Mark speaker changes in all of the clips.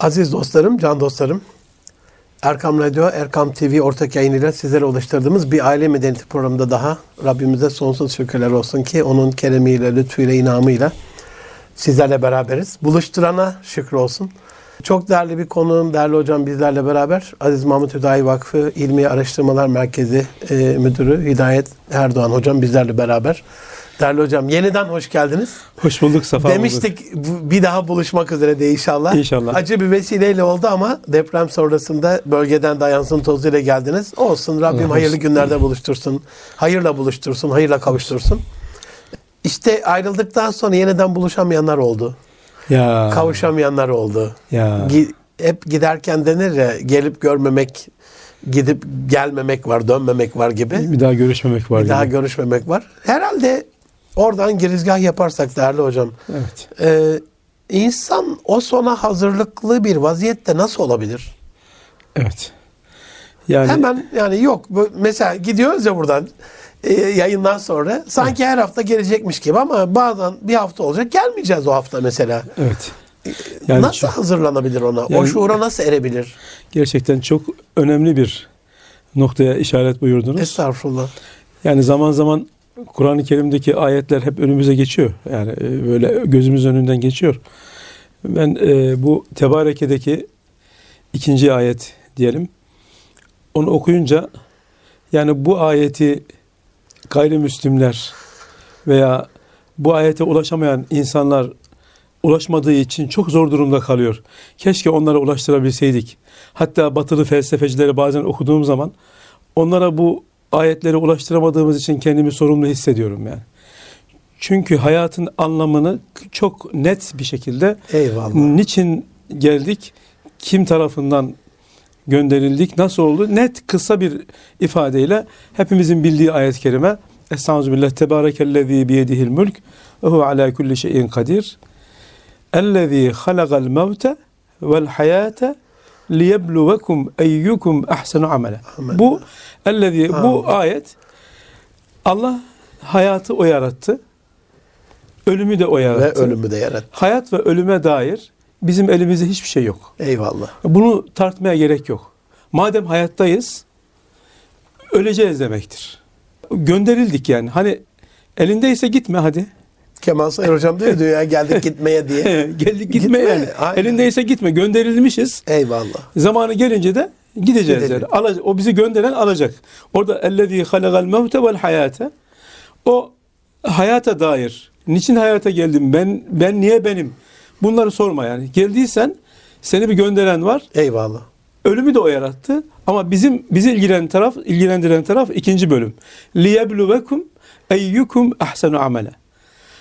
Speaker 1: Aziz dostlarım, can dostlarım, Erkam Radyo, Erkam TV ortak yayınıyla sizlere ulaştırdığımız bir aile medeniyeti programında daha Rabbimize sonsuz şükürler olsun ki onun keremiyle, lütfuyla, inamıyla sizlerle beraberiz. Buluşturana şükür olsun. Çok değerli bir konuğum, değerli hocam bizlerle beraber Aziz Mahmut Hüdayi Vakfı İlmi Araştırmalar Merkezi e, Müdürü Hidayet Erdoğan hocam bizlerle beraber. Değerli hocam yeniden hoş geldiniz.
Speaker 2: Hoş bulduk Safa
Speaker 1: Demiştik bu- bir daha buluşmak üzere de inşallah.
Speaker 2: İnşallah.
Speaker 1: Acı bir vesileyle oldu ama deprem sonrasında bölgeden dayansın tozuyla geldiniz. Olsun Rabbim
Speaker 2: Allah
Speaker 1: hayırlı
Speaker 2: olsun.
Speaker 1: günlerde buluştursun. Hayırla buluştursun, hayırla kavuştursun. İşte ayrıldıktan sonra yeniden buluşamayanlar oldu.
Speaker 2: Ya.
Speaker 1: Kavuşamayanlar oldu.
Speaker 2: Ya.
Speaker 1: Hep giderken denir ya gelip görmemek, gidip gelmemek var, dönmemek var gibi.
Speaker 2: Bir daha görüşmemek var
Speaker 1: Bir daha
Speaker 2: gibi.
Speaker 1: görüşmemek var. Herhalde oradan girizgah yaparsak değerli hocam.
Speaker 2: Evet.
Speaker 1: Ee, insan o sona hazırlıklı bir vaziyette nasıl olabilir?
Speaker 2: Evet. Yani
Speaker 1: Hemen yani yok. Mesela gidiyoruz ya buradan e, yayından sonra sanki her hafta gelecekmiş gibi ama bazen bir hafta olacak gelmeyeceğiz o hafta mesela.
Speaker 2: evet. Yani
Speaker 1: nasıl
Speaker 2: çok-
Speaker 1: hazırlanabilir ona? o
Speaker 2: Yani-
Speaker 1: şuura nasıl erebilir?
Speaker 2: gerçekten çok önemli bir noktaya işaret buyurdunuz.
Speaker 1: Estağfurullah.
Speaker 2: Yani zaman zaman Kur'an-ı Kerim'deki ayetler hep önümüze geçiyor. Yani e, böyle gözümüz önünden geçiyor. Ben e, bu Tebareke'deki ikinci ayet diyelim. Onu okuyunca yani bu ayeti gayrimüslimler veya bu ayete ulaşamayan insanlar ulaşmadığı için çok zor durumda kalıyor. Keşke onlara ulaştırabilseydik. Hatta batılı felsefecileri bazen okuduğum zaman onlara bu ayetleri ulaştıramadığımız için kendimi sorumlu hissediyorum yani. Çünkü hayatın anlamını çok net bir şekilde
Speaker 1: Eyvallah.
Speaker 2: niçin geldik, kim tarafından gönderildik, nasıl oldu? Net kısa bir ifadeyle hepimizin bildiği ayet-i kerime Estağfirullah tebarekellezî biyedihil mülk ve huve alâ kulli şeyin kadir. Ellezî halagal mevte vel hayâte liyebluvekum eyyukum ahsenu amele. Bu ellezî bu ayet Allah hayatı o yarattı. Ölümü de o
Speaker 1: Ve
Speaker 2: yarattı.
Speaker 1: ölümü de yarattı.
Speaker 2: Hayat ve ölüme dair bizim elimizde hiçbir şey yok.
Speaker 1: Eyvallah.
Speaker 2: Bunu tartmaya gerek yok. Madem hayattayız, öleceğiz demektir. Gönderildik yani. Hani elindeyse gitme hadi.
Speaker 1: Kemal Sayın hocam diyor, diyor ya geldik gitmeye diye.
Speaker 2: Geldik gitme,
Speaker 1: Gitme,
Speaker 2: yani.
Speaker 1: aynen.
Speaker 2: Elindeyse gitme. Gönderilmişiz.
Speaker 1: Eyvallah.
Speaker 2: Zamanı gelince de gideceğiz
Speaker 1: Gidelim.
Speaker 2: yani. Alacak, o bizi gönderen alacak. Orada ellezî halagal mevte vel hayate. O hayata dair. Niçin hayata geldim? Ben ben niye benim? Bunları sorma yani. Geldiysen seni bir gönderen var.
Speaker 1: Eyvallah.
Speaker 2: Ölümü de o yarattı. Ama bizim bizi ilgilendiren taraf, ilgilendiren taraf ikinci bölüm. Liyebluvekum eyyukum ahsenu amele.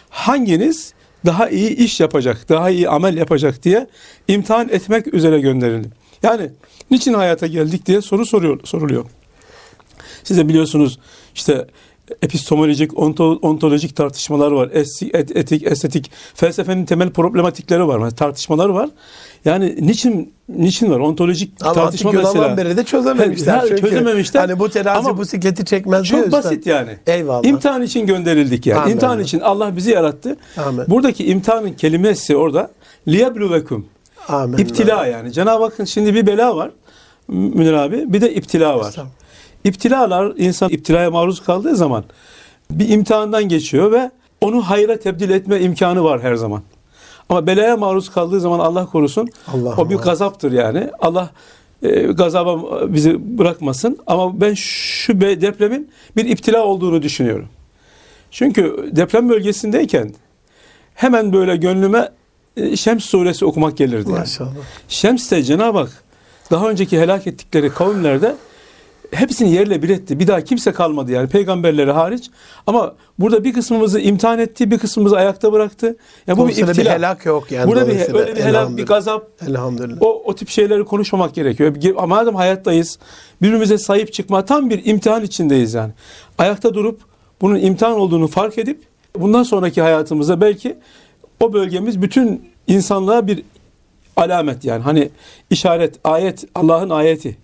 Speaker 2: Hanginiz daha iyi iş yapacak, daha iyi amel yapacak diye imtihan etmek üzere gönderildim. Yani niçin hayata geldik diye soru soruyor, soruluyor. Siz de biliyorsunuz işte epistemolojik, onto- ontolojik tartışmalar var. Es- et- etik, estetik, felsefenin temel problematikleri var. Tartışmalar var. Yani niçin niçin var? Ontolojik
Speaker 1: Ama
Speaker 2: tartışma
Speaker 1: antik
Speaker 2: mesela.
Speaker 1: beri de çözememişler.
Speaker 2: Ha,
Speaker 1: Çünkü
Speaker 2: çözememişler.
Speaker 1: Hani bu terazi
Speaker 2: Ama
Speaker 1: bu sikleti çekmez diyor
Speaker 2: Çok
Speaker 1: üstad.
Speaker 2: basit yani.
Speaker 1: Eyvallah.
Speaker 2: İmtihan için gönderildik yani.
Speaker 1: Amin.
Speaker 2: İmtihan için Allah bizi yarattı.
Speaker 1: Amin.
Speaker 2: Buradaki imtihanın kelimesi orada liyebluvekum.
Speaker 1: Amin.
Speaker 2: İptila yani. Cenab-ı Hakk'ın şimdi bir bela var. Münir abi. Bir de iptila var. İptilalar insan iptilaya maruz kaldığı zaman bir imtihandan geçiyor ve onu hayra tebdil etme imkanı var her zaman. Ama belaya maruz kaldığı zaman Allah korusun
Speaker 1: Allah'ım
Speaker 2: o bir
Speaker 1: Allah.
Speaker 2: gazaptır yani. Allah e, gazaba bizi bırakmasın. Ama ben şu depremin bir iptila olduğunu düşünüyorum. Çünkü deprem bölgesindeyken hemen böyle gönlüme Şems suresi okumak gelirdi. Yani.
Speaker 1: Maşallah.
Speaker 2: Şems'te Cenab-ı Hak daha önceki helak ettikleri kavimlerde hepsini yerle bir etti. Bir daha kimse kalmadı yani peygamberleri hariç. Ama burada bir kısmımızı imtihan etti, bir kısmımızı ayakta bıraktı. Ya bu bir
Speaker 1: bir helak yok yani.
Speaker 2: burada bir
Speaker 1: dolayısıyla.
Speaker 2: öyle bir helak, bir gazap.
Speaker 1: Elhamdülillah.
Speaker 2: O o tip şeyleri konuşmamak gerekiyor. Ge- Madem hayattayız, birbirimize sahip çıkma tam bir imtihan içindeyiz yani. Ayakta durup bunun imtihan olduğunu fark edip bundan sonraki hayatımızda belki o bölgemiz bütün insanlığa bir alamet yani. Hani işaret, ayet, Allah'ın ayeti.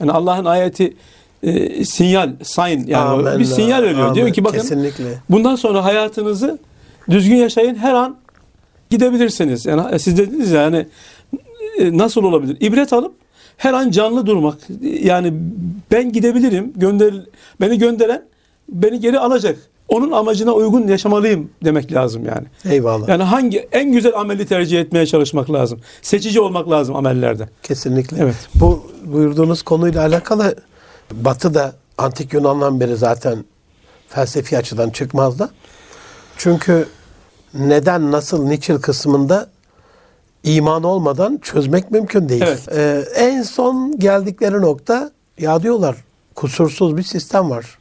Speaker 2: Yani Allah'ın ayeti e, sinyal, sign yani
Speaker 1: Amenna.
Speaker 2: bir sinyal veriyor.
Speaker 1: Amin.
Speaker 2: Diyor ki bakın
Speaker 1: Kesinlikle.
Speaker 2: bundan sonra hayatınızı düzgün yaşayın her an gidebilirsiniz. Yani siz dediniz ya hani e, nasıl olabilir? İbret alıp her an canlı durmak. Yani ben gidebilirim. Gönder beni gönderen beni geri alacak. Onun amacına uygun yaşamalıyım demek lazım yani.
Speaker 1: Eyvallah.
Speaker 2: Yani hangi en güzel ameli tercih etmeye çalışmak lazım. Seçici olmak lazım amellerde.
Speaker 1: Kesinlikle.
Speaker 2: Evet.
Speaker 1: Bu buyurduğunuz konuyla alakalı Batı'da antik Yunan'dan beri zaten felsefi açıdan çıkmaz da. Çünkü neden, nasıl, niçin kısmında iman olmadan çözmek mümkün değil.
Speaker 2: Evet.
Speaker 1: Ee, en son geldikleri nokta ya diyorlar kusursuz bir sistem var.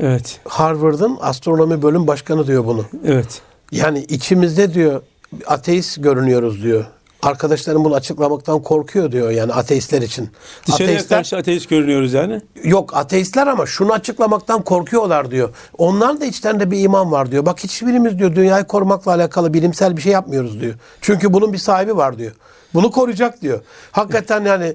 Speaker 2: Evet.
Speaker 1: Harvard'ın astronomi bölüm başkanı diyor bunu.
Speaker 2: Evet.
Speaker 1: Yani içimizde diyor ateist görünüyoruz diyor. Arkadaşlarım bunu açıklamaktan korkuyor diyor yani ateistler için.
Speaker 2: Dışarıya
Speaker 1: Ateistler
Speaker 2: karşı ateist görünüyoruz yani.
Speaker 1: yok ateistler ama şunu açıklamaktan korkuyorlar diyor. Onlar da içlerinde bir iman var diyor. Bak hiçbirimiz diyor dünyayı korumakla alakalı bilimsel bir şey yapmıyoruz diyor. Çünkü bunun bir sahibi var diyor. Bunu koruyacak diyor. Hakikaten yani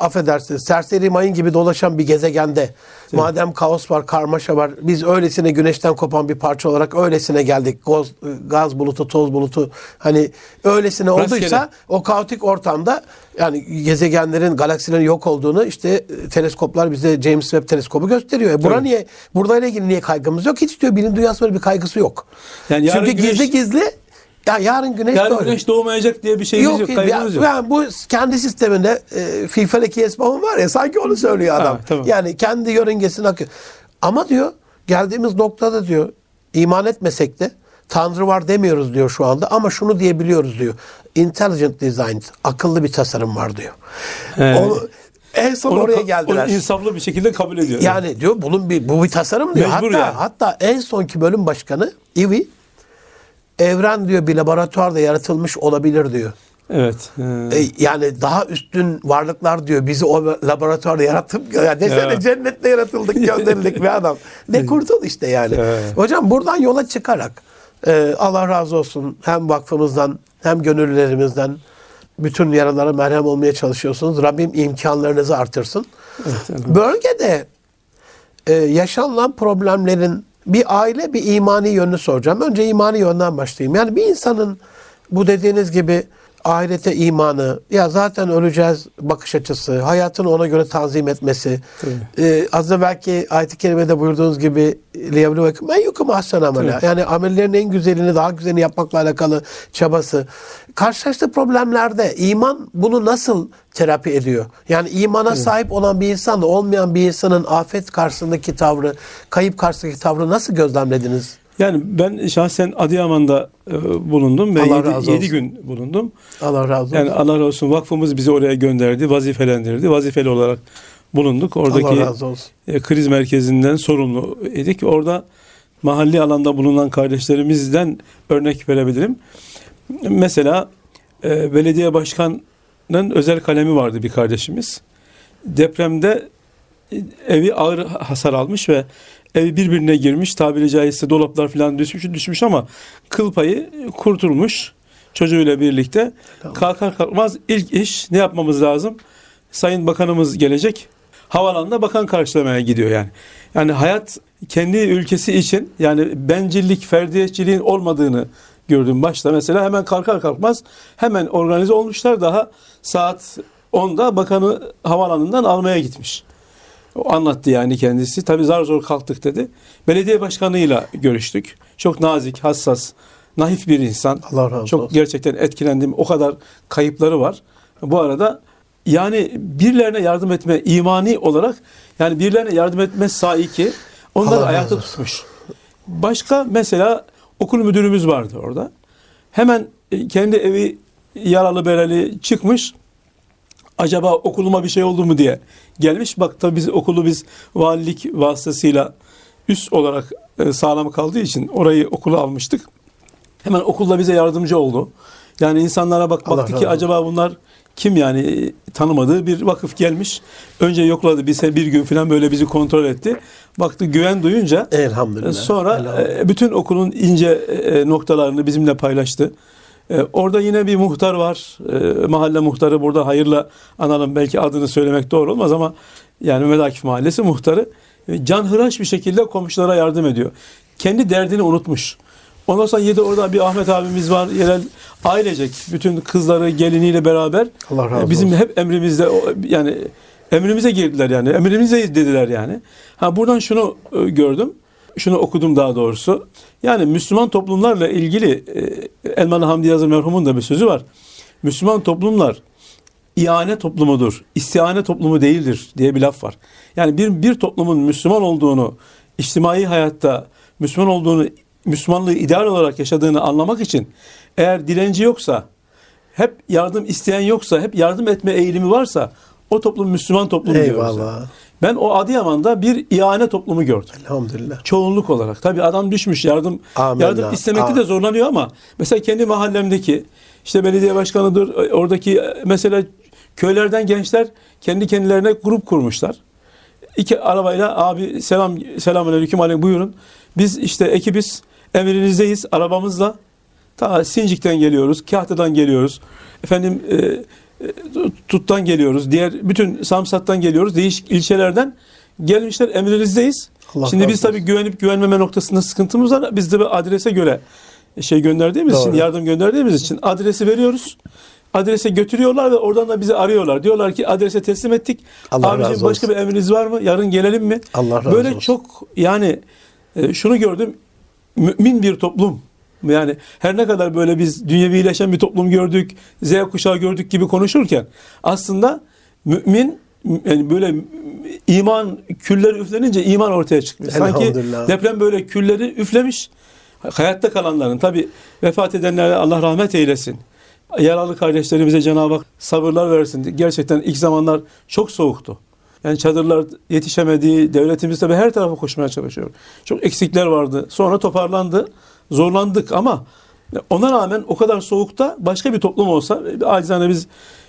Speaker 1: affedersiniz serseri mayın gibi dolaşan bir gezegende madem kaos var, karmaşa var biz öylesine güneşten kopan bir parça olarak öylesine geldik. Gaz, gaz bulutu, toz bulutu hani öylesine
Speaker 2: Rastgele.
Speaker 1: olduysa o kaotik ortamda yani gezegenlerin, galaksilerin yok olduğunu işte e, teleskoplar bize James Webb teleskobu gösteriyor. E bura niye burayla ilgili niye kaygımız yok? Hiç diyor bilim dünyası böyle bir kaygısı yok.
Speaker 2: Yani
Speaker 1: Çünkü
Speaker 2: güneş-
Speaker 1: gizli gizli ya yarın güneş
Speaker 2: Yarın
Speaker 1: doğru.
Speaker 2: güneş doğmayacak diye bir şeyimiz yok,
Speaker 1: Yok, ya,
Speaker 2: yok.
Speaker 1: yani bu kendi sisteminde e, FIFA iki esbabım var ya sanki onu söylüyor adam.
Speaker 2: Ha, tamam.
Speaker 1: Yani kendi yörüngesine akıyor. Ama diyor geldiğimiz noktada diyor iman etmesek de Tanrı var demiyoruz diyor şu anda ama şunu diyebiliyoruz diyor. Intelligent design, akıllı bir tasarım var diyor.
Speaker 2: He.
Speaker 1: Onu, en son
Speaker 2: Onu,
Speaker 1: oraya geldiler.
Speaker 2: onu insaflı bir şekilde kabul ediyor.
Speaker 1: Yani diyor bunun bir bu bir tasarım diyor.
Speaker 2: Mecbur
Speaker 1: hatta
Speaker 2: yani.
Speaker 1: hatta en sonki bölüm başkanı Ivy evren diyor bir laboratuvarda yaratılmış olabilir diyor.
Speaker 2: Evet. Ee,
Speaker 1: E, yani daha üstün varlıklar diyor bizi o laboratuvarda yaratıp ya desene
Speaker 2: Ya.
Speaker 1: cennette yaratıldık gönderildik bir adam. Ne kurtul işte yani.
Speaker 2: Evet.
Speaker 1: Hocam buradan yola çıkarak e, Allah razı olsun hem vakfımızdan hem gönüllülerimizden bütün yaralara merhem olmaya çalışıyorsunuz. Rabbim imkanlarınızı artırsın.
Speaker 2: evet,
Speaker 1: Bölgede e, yaşanılan problemlerin bir aile bir imani yönünü soracağım. Önce imani yönden başlayayım. Yani bir insanın bu dediğiniz gibi ahirete imanı, ya zaten öleceğiz bakış açısı, hayatını ona göre tanzim etmesi. E, az evvelki ayet-i kerimede buyurduğunuz gibi liyevluvekum en yukum ahsen amela.
Speaker 2: Evet.
Speaker 1: Yani amellerin en güzelini, daha güzelini yapmakla alakalı çabası. Karşılaştığı problemlerde iman bunu nasıl terapi ediyor? Yani imana sahip olan bir insanla olmayan bir insanın afet karşısındaki tavrı, kayıp karşısındaki tavrı nasıl gözlemlediniz?
Speaker 2: Yani ben şahsen Adıyaman'da e, bulundum ve
Speaker 1: Allah
Speaker 2: 7
Speaker 1: razı olsun.
Speaker 2: gün bulundum.
Speaker 1: Allah razı olsun.
Speaker 2: Yani Allah razı olsun vakfımız bizi oraya gönderdi, vazifelendirdi. Vazifeli olarak bulunduk.
Speaker 1: Allah
Speaker 2: Oradaki
Speaker 1: razı olsun.
Speaker 2: e, kriz merkezinden sorumlu idik. Orada mahalli alanda bulunan kardeşlerimizden örnek verebilirim. Mesela e, belediye başkanının özel kalemi vardı bir kardeşimiz. Depremde e, evi ağır hasar almış ve evi birbirine girmiş. Tabiri caizse dolaplar falan düşmüş, düşmüş ama kıl payı kurtulmuş çocuğuyla birlikte. Kalkar kalkmaz ilk iş ne yapmamız lazım? Sayın Bakanımız gelecek. Havalanında bakan karşılamaya gidiyor yani. Yani hayat kendi ülkesi için yani bencillik, ferdiyetçiliğin olmadığını gördüm başta. Mesela hemen kalkar kalkmaz hemen organize olmuşlar. Daha saat 10'da bakanı havalanından almaya gitmiş. O anlattı yani kendisi. Tabii zar zor kalktık dedi. Belediye başkanıyla görüştük. Çok nazik, hassas, naif bir insan.
Speaker 1: Allah razı
Speaker 2: Çok
Speaker 1: olsun.
Speaker 2: gerçekten etkilendim. O kadar kayıpları var. Bu arada yani birilerine yardım etme imani olarak yani birilerine yardım etme saiki onları
Speaker 1: Allah
Speaker 2: ayakta tutmuş. Başka mesela okul müdürümüz vardı orada. Hemen e, kendi evi yaralı bereli çıkmış. Acaba okuluma bir şey oldu mu diye gelmiş. Bak tabii biz okulu biz valilik vasıtasıyla üst olarak e, sağlam kaldığı için orayı okula almıştık. Hemen okulla bize yardımcı oldu. Yani insanlara bak
Speaker 1: Allah
Speaker 2: baktı
Speaker 1: razı
Speaker 2: ki
Speaker 1: olsun.
Speaker 2: acaba bunlar kim yani E, tanımadığı bir vakıf gelmiş. Önce yokladı bize bir gün falan böyle bizi kontrol etti. Baktı güven duyunca
Speaker 1: Elhamdülillah.
Speaker 2: e, Sonra
Speaker 1: Elhamdülillah.
Speaker 2: bütün okulun ince noktalarını bizimle paylaştı. E, Orada yine bir muhtar var. E, Mahalle muhtarı burada hayırla analım. Belki adını söylemek doğru olmaz ama yani Mehmet Akif Mahallesi muhtarı e, canhıraş bir şekilde komşulara yardım ediyor. Kendi derdini unutmuş. Ondan sonra yedi orada bir Ahmet abimiz var. Yerel ailecek bütün kızları geliniyle beraber
Speaker 1: Allah razı
Speaker 2: e, bizim
Speaker 1: olsun.
Speaker 2: hep emrimizde yani emrimize girdiler yani. Emrimize dediler yani. Ha buradan şunu e, gördüm. Şunu okudum daha doğrusu. Yani Müslüman toplumlarla ilgili e, Elmalı Hamdi Yazır merhumun da bir sözü var. Müslüman toplumlar ihane toplumudur, istihane toplumu değildir diye bir laf var. Yani bir, bir toplumun Müslüman olduğunu, içtimai hayatta Müslüman olduğunu, Müslümanlığı ideal olarak yaşadığını anlamak için eğer dilenci yoksa, hep yardım isteyen yoksa, hep yardım etme eğilimi varsa o toplum Müslüman toplum diyoruz. Ben o Adıyaman'da bir ihane toplumu gördüm.
Speaker 1: Elhamdülillah.
Speaker 2: Çoğunluk olarak. Tabii adam düşmüş yardım
Speaker 1: Amenna.
Speaker 2: yardım istemekte
Speaker 1: Amin.
Speaker 2: de zorlanıyor ama mesela kendi mahallemdeki işte belediye başkanıdır oradaki e, mesela köylerden gençler kendi kendilerine grup kurmuşlar. İki arabayla abi selam selamünaleyküm aleyküm buyurun. Biz işte ekibiz emrinizdeyiz arabamızla. Ta Sincik'ten geliyoruz, Kahta'dan geliyoruz. Efendim e, e, Tut'tan geliyoruz. Diğer bütün Samsat'tan geliyoruz. Değişik ilçelerden gelmişler emrinizdeyiz.
Speaker 1: Allah
Speaker 2: Şimdi biz tabii güvenip güvenmeme noktasında sıkıntımız var. Biz de bir adrese göre şey gönderdiğimiz
Speaker 1: Doğru.
Speaker 2: için, yardım gönderdiğimiz için adresi veriyoruz. Adrese götürüyorlar ve oradan da bizi arıyorlar. Diyorlar ki adrese teslim ettik.
Speaker 1: Allah
Speaker 2: Abicim
Speaker 1: razı
Speaker 2: başka
Speaker 1: olsun.
Speaker 2: bir emriniz var mı? Yarın gelelim mi?
Speaker 1: Allah razı
Speaker 2: Böyle
Speaker 1: olsun.
Speaker 2: çok yani e, şunu gördüm. Mümin bir toplum. Yani her ne kadar böyle biz dünyevileşen bir toplum gördük, Z kuşağı gördük gibi konuşurken aslında mümin yani böyle iman külleri üflenince iman ortaya çıkmış. Sanki deprem böyle külleri üflemiş. Hayatta kalanların tabi vefat edenlere Allah rahmet eylesin. Yaralı kardeşlerimize Cenab-ı Hak sabırlar versin. Gerçekten ilk zamanlar çok soğuktu. Yani çadırlar yetişemedi. Devletimiz tabi her tarafa koşmaya çalışıyor. Çok eksikler vardı. Sonra toparlandı. Zorlandık ama ona rağmen o kadar soğukta başka bir toplum olsa acizane biz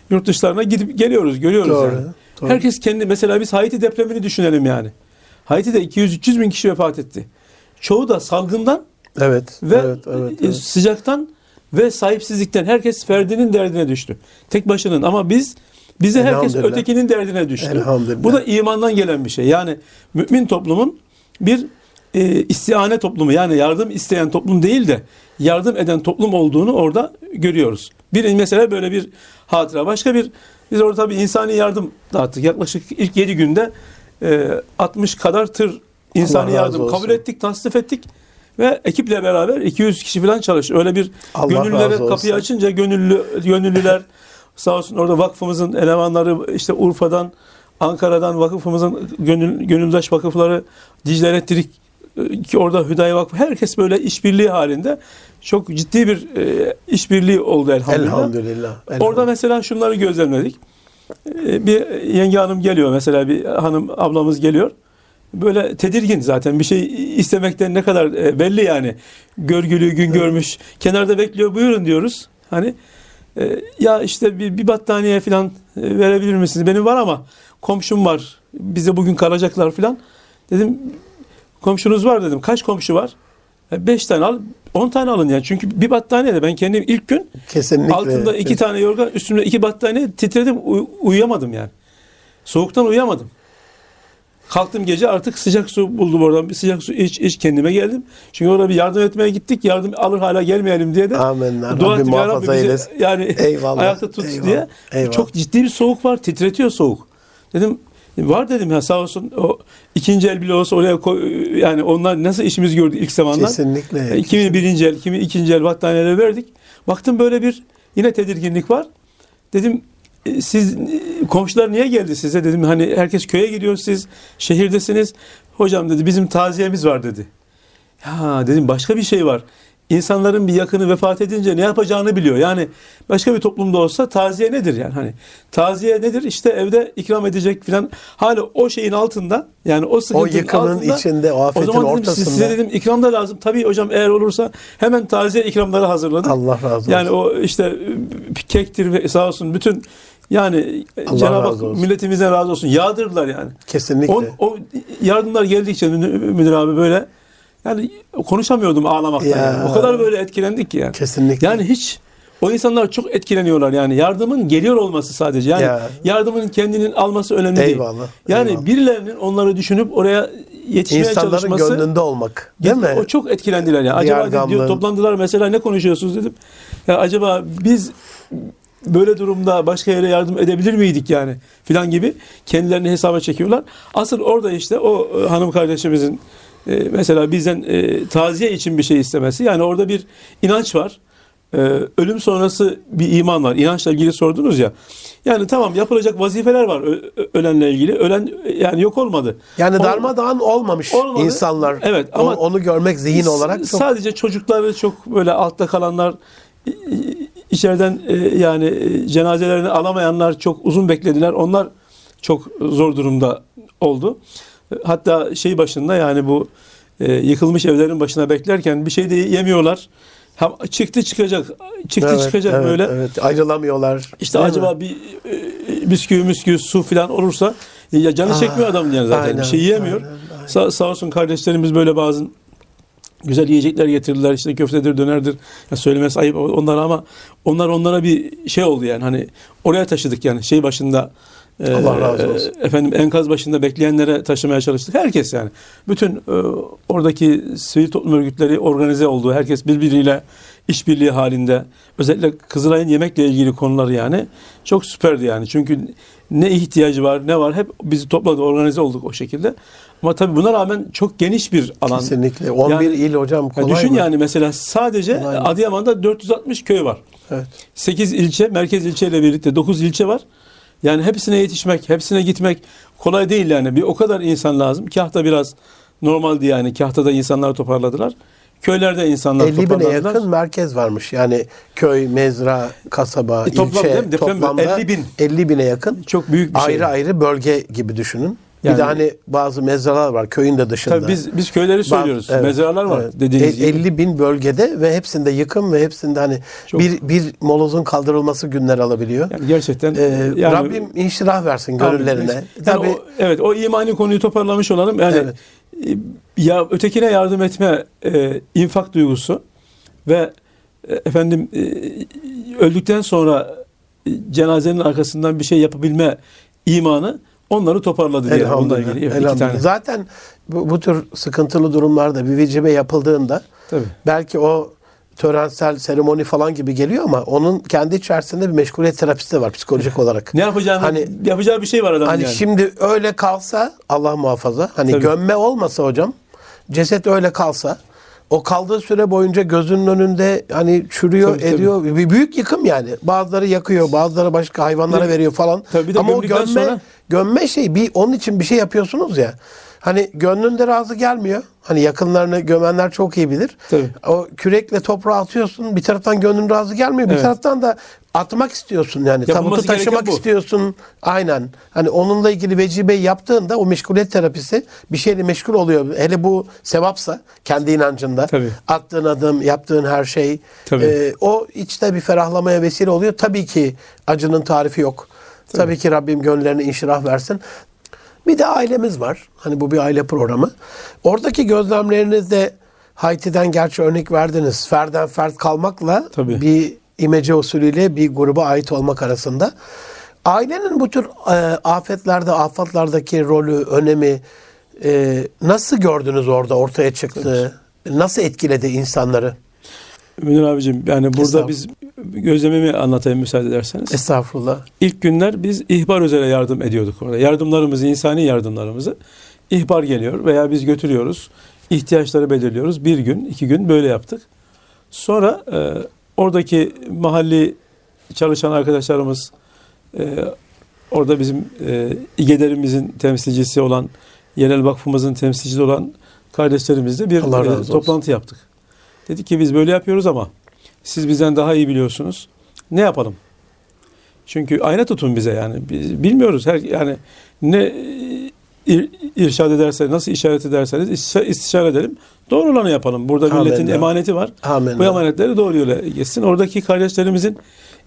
Speaker 2: yurt dışlarına gidip geliyoruz, görüyoruz
Speaker 1: Doğru,
Speaker 2: yani.
Speaker 1: doğru.
Speaker 2: Herkes kendi mesela biz Haiti depremini düşünelim yani. Haiti'de 200-300 bin kişi vefat etti. Çoğu da salgından
Speaker 1: Evet.
Speaker 2: ve
Speaker 1: evet, evet,
Speaker 2: e,
Speaker 1: evet.
Speaker 2: sıcaktan ve sahipsizlikten herkes ferdinin derdine düştü. Tek başının ama biz bize herkes ötekinin derdine düştü. Bu da imandan gelen bir şey. Yani mümin toplumun bir e, istihane toplumu yani yardım isteyen toplum değil de yardım eden toplum olduğunu orada görüyoruz. Bir mesela böyle bir hatıra. Başka bir biz orada tabii insani yardım dağıttık. Yaklaşık ilk 7 günde e, 60 kadar tır insani yardım
Speaker 1: olsun.
Speaker 2: kabul ettik, tasnif ettik ve ekiple beraber 200 kişi falan çalışıyor. Öyle bir
Speaker 1: Allah
Speaker 2: gönüllülere
Speaker 1: razı olsun.
Speaker 2: kapıyı açınca gönüllü gönüllüler sağ olsun orada vakfımızın elemanları işte Urfa'dan Ankara'dan vakıfımızın gönül, gönüldaş vakıfları Dicle Elektrik ki orada Hüdayi Vakfı herkes böyle işbirliği halinde çok ciddi bir e, işbirliği oldu elhamdülillah.
Speaker 1: Elhamdülillah.
Speaker 2: Orada mesela şunları gözlemledik. E, Bir yenge hanım geliyor mesela bir hanım ablamız geliyor. Böyle tedirgin zaten bir şey istemekten ne kadar e, belli yani. Görgülü gün görmüş. Kenarda bekliyor buyurun diyoruz. Hani e, ya işte bir, bir battaniye falan verebilir misiniz? Benim var ama komşum var. Bize bugün kalacaklar falan. Dedim komşunuz var dedim. Kaç komşu var? E, Beş tane al, on tane alın yani. Çünkü bir battaniye de ben kendim ilk gün
Speaker 1: Kesinlikle.
Speaker 2: Altında iki tane yorgan, üstümde iki battaniye titredim, uy- uyuyamadım yani. Soğuktan uyuyamadım. Kalktım gece artık sıcak su buldum oradan. Bir sıcak su iç iç kendime geldim. Çünkü orada bir yardım etmeye gittik. Yardım alır hala gelmeyelim diye de.
Speaker 1: Amenna.
Speaker 2: Dua
Speaker 1: Rabbim
Speaker 2: ettim, "Ya Rabbi
Speaker 1: muhafaza
Speaker 2: bizi
Speaker 1: eylesin.
Speaker 2: Yani
Speaker 1: Eyvallah,
Speaker 2: ayakta tut
Speaker 1: eyvallah,
Speaker 2: diye.
Speaker 1: eyvallah.
Speaker 2: Çok ciddi bir soğuk var. Titretiyor soğuk. Dedim var dedim ya sağ olsun o ikinci el bile olsa oraya koy, yani onlar nasıl işimiz gördü ilk zamanlar.
Speaker 1: Kesinlikle.
Speaker 2: E, Kimi birinci el, kimi ikinci el battaniyeleri verdik. Baktım böyle bir yine tedirginlik var. Dedim e, siz e, komşular niye geldi size dedim hani herkes köye gidiyor siz şehirdesiniz. Hocam dedi bizim taziyemiz var dedi. Ya dedim başka bir şey var. İnsanların bir yakını vefat edince ne yapacağını biliyor. Yani başka bir toplumda olsa taziye nedir yani hani taziye nedir işte evde ikram edecek filan hala o şeyin altında yani o
Speaker 1: O
Speaker 2: sıkıntının
Speaker 1: yıkımın
Speaker 2: altında
Speaker 1: içinde, o
Speaker 2: o
Speaker 1: afetin
Speaker 2: zaman dedim
Speaker 1: ortasında.
Speaker 2: size dedim ikram da lazım. Tabii hocam eğer olursa hemen taziye ikramları hazırladım.
Speaker 1: Allah razı olsun.
Speaker 2: Yani o işte e, kektir ve sağ olsun bütün yani
Speaker 1: Allah
Speaker 2: Cenab-ı Hak
Speaker 1: olsun.
Speaker 2: milletimize razı olsun. Yağdırdılar yani.
Speaker 1: Kesinlikle.
Speaker 2: O, o yardımlar geldikçe müdür abi böyle yani konuşamıyordum ağlamaktan.
Speaker 1: Ya.
Speaker 2: yani. O kadar böyle etkilendik ki yani.
Speaker 1: Kesinlikle.
Speaker 2: Yani hiç o insanlar çok etkileniyorlar yani. Yardımın geliyor olması sadece. Yani
Speaker 1: Ya.
Speaker 2: yardımın kendinin alması önemli değil.
Speaker 1: Eyvallah.
Speaker 2: Yani
Speaker 1: eyvallah.
Speaker 2: birilerinin onları düşünüp oraya yetişmeye
Speaker 1: İnsanların
Speaker 2: çalışması
Speaker 1: gönlünde olmak. Değil mi?
Speaker 2: o çok etkilendiler yani. Acaba diyor, toplandılar mesela ne konuşuyorsunuz dedim. Ya acaba biz böyle durumda başka yere yardım edebilir miydik yani filan gibi kendilerini hesaba çekiyorlar. Asıl orada işte o e, hanım kardeşimizin e, mesela bizden e, taziye için bir şey istemesi. Yani orada bir inanç var. E, ölüm sonrası bir iman var. İnançla ilgili sordunuz ya. Yani tamam yapılacak vazifeler var ölenle ilgili. Ölen yani yok olmadı.
Speaker 1: Yani
Speaker 2: O-
Speaker 1: darmadağın olmamış
Speaker 2: Olmadı.
Speaker 1: insanlar.
Speaker 2: Evet, ama-
Speaker 1: onu görmek zihin olarak çok
Speaker 2: Sadece çocukları çok böyle altta kalanlar içeriden e, yani e, cenazelerini alamayanlar çok uzun beklediler. Onlar çok zor durumda oldu. Hatta şey başında yani bu e, yıkılmış evlerin başına beklerken bir şey de yemiyorlar. Ha, çıktı çıkacak, çıktı
Speaker 1: Evet,
Speaker 2: çıkacak
Speaker 1: evet,
Speaker 2: böyle.
Speaker 1: Evet, ayrılamıyorlar.
Speaker 2: İşte acaba
Speaker 1: mi?
Speaker 2: bir e, bisküvi müsküvi su falan olursa ya canı
Speaker 1: Ah,
Speaker 2: çekmiyor adam yani zaten.
Speaker 1: aynen,
Speaker 2: bir şey yiyemiyor.
Speaker 1: aynen, aynen.
Speaker 2: Sa- sağ olsun kardeşlerimiz böyle bazı güzel yiyecekler getirdiler. İşte köftedir, dönerdir. Ya söylemesi ayıp onlara ama onlar onlara bir şey oldu yani. Hani oraya taşıdık yani şey başında
Speaker 1: Allah razı olsun.
Speaker 2: efendim enkaz başında bekleyenlere taşımaya çalıştık. Herkes yani. Bütün e, oradaki sivil toplum örgütleri organize oldu. Herkes birbiriyle işbirliği halinde. Özellikle Kızılay'ın yemekle ilgili konuları yani çok süperdi yani. Çünkü ne ihtiyacı var ne var hep bizi topladı organize olduk o şekilde. Ama tabii buna rağmen çok geniş bir alan.
Speaker 1: Kesinlikle. 11
Speaker 2: Yani-
Speaker 1: il hocam kolay
Speaker 2: düşün
Speaker 1: mı?
Speaker 2: yani mesela sadece
Speaker 1: Kolay?
Speaker 2: Adıyaman'da 460 köy var.
Speaker 1: Evet.
Speaker 2: 8 ilçe, merkez ilçeyle birlikte 9 ilçe var. Yani hepsine yetişmek, hepsine gitmek kolay değil yani. Bir o kadar insan lazım. Kahta biraz normaldi yani. Kahtada insanlar toparladılar. Köylerde insanlar
Speaker 1: 50 bine yakın merkez varmış. Yani köy, mezra, kasaba,
Speaker 2: E, toplam
Speaker 1: ilçe
Speaker 2: değil mi? Deprem
Speaker 1: toplamda
Speaker 2: 50 bin.
Speaker 1: 50 bine yakın.
Speaker 2: Çok büyük bir şey.
Speaker 1: ayrı ayrı bölge gibi düşünün.
Speaker 2: Yani-
Speaker 1: bir de hani bazı mezralar var köyün de dışında.
Speaker 2: Tabii biz biz köyleri
Speaker 1: Bazı-
Speaker 2: söylüyoruz.
Speaker 1: evet,
Speaker 2: Mezaralar var
Speaker 1: evet.
Speaker 2: dediğiniz
Speaker 1: E-
Speaker 2: gibi.
Speaker 1: 50 bin bölgede ve hepsinde yıkım ve hepsinde hani
Speaker 2: Çok-
Speaker 1: bir bir molozun kaldırılması günler alabiliyor.
Speaker 2: Yani gerçekten
Speaker 1: Ee,
Speaker 2: yani,
Speaker 1: Rabbim inşirah versin gönüllerine.
Speaker 2: Yani
Speaker 1: Tabii
Speaker 2: o, evet o imani konuyu toparlamış olalım. Yani
Speaker 1: Evet.
Speaker 2: e, ya ötekine yardım etme e, infak duygusu ve e, efendim e, öldükten sonra cenazenin arkasından bir şey yapabilme imanı onları toparladı diye onunla
Speaker 1: elhamdülillah,
Speaker 2: ilgili. Evet, iki
Speaker 1: elhamdülillah.
Speaker 2: tane.
Speaker 1: Zaten bu, bu tür sıkıntılı durumlarda bir vecibe yapıldığında
Speaker 2: Tabii.
Speaker 1: belki o törensel seremoni falan gibi geliyor ama onun kendi içerisinde bir meşguliyet terapisi de var psikolojik olarak.
Speaker 2: Ne yapacağını
Speaker 1: Hani-
Speaker 2: yapacağı bir şey var adamın
Speaker 1: Hani
Speaker 2: yani.
Speaker 1: şimdi öyle kalsa Allah muhafaza hani
Speaker 2: Tabii.
Speaker 1: gömme olmasa hocam ceset öyle kalsa o kaldığı süre boyunca gözünün önünde hani çürüyor
Speaker 2: Tabii, tabii.
Speaker 1: ediyor bir büyük yıkım yani bazıları yakıyor bazıları başka hayvanlara
Speaker 2: Tabii.
Speaker 1: veriyor falan
Speaker 2: Tabii, de
Speaker 1: ama o gömme
Speaker 2: sonra-
Speaker 1: gömme şey bir onun için bir şey yapıyorsunuz ya hani gönlünde razı gelmiyor hani yakınlarını gömenler çok iyi bilir
Speaker 2: Tabii.
Speaker 1: o kürekle toprağa atıyorsun bir taraftan gönlün razı gelmiyor bir
Speaker 2: Evet.
Speaker 1: taraftan da atmak istiyorsun yani
Speaker 2: Yapılması
Speaker 1: tabutu taşımak
Speaker 2: bu.
Speaker 1: istiyorsun aynen hani onunla ilgili vecibeyi yaptığında o meşguliyet terapisi bir şeyle meşgul oluyor hele bu sevapsa kendi inancında
Speaker 2: Tabii.
Speaker 1: attığın adım yaptığın her şey
Speaker 2: Tabii.
Speaker 1: e, o içte bir ferahlamaya vesile oluyor tabii ki acının tarifi yok tabii, ki Rabbim gönüllerine inşirah versin bir de ailemiz var. Hani bu bir aile programı. Oradaki gözlemlerinizde Haiti'den gerçi örnek verdiniz. Ferden fert kalmakla
Speaker 2: Tabii.
Speaker 1: bir imece usulüyle bir gruba ait olmak arasında. Ailenin bu tür e, afetlerde, afatlardaki rolü, önemi e, nasıl gördünüz orada ortaya çıktı? Nasıl etkiledi insanları?
Speaker 2: Münir abicim yani burada biz gözlemimi anlatayım müsaade ederseniz.
Speaker 1: Estağfurullah.
Speaker 2: İlk günler biz ihbar üzere yardım ediyorduk orada. Yardımlarımızı, insani yardımlarımızı ihbar geliyor veya biz götürüyoruz. İhtiyaçları belirliyoruz. Bir gün, iki gün böyle yaptık. Sonra e, oradaki mahalli çalışan arkadaşlarımız, e, orada bizim e, İGEDER'imizin temsilcisi olan, yerel vakfımızın temsilcisi olan kardeşlerimizle bir e,
Speaker 1: olsun.
Speaker 2: toplantı yaptık. Dedik ki biz böyle yapıyoruz ama siz bizden daha iyi biliyorsunuz. Ne yapalım? Çünkü ayna tutun bize yani. Biz bilmiyoruz her yani ne ir, irşad ederse nasıl işaret ederseniz istişare, edelim. Doğru olanı yapalım. Burada
Speaker 1: Amin.
Speaker 2: milletin emaneti var.
Speaker 1: Amin.
Speaker 2: Bu emanetleri doğru yola geçsin. Oradaki kardeşlerimizin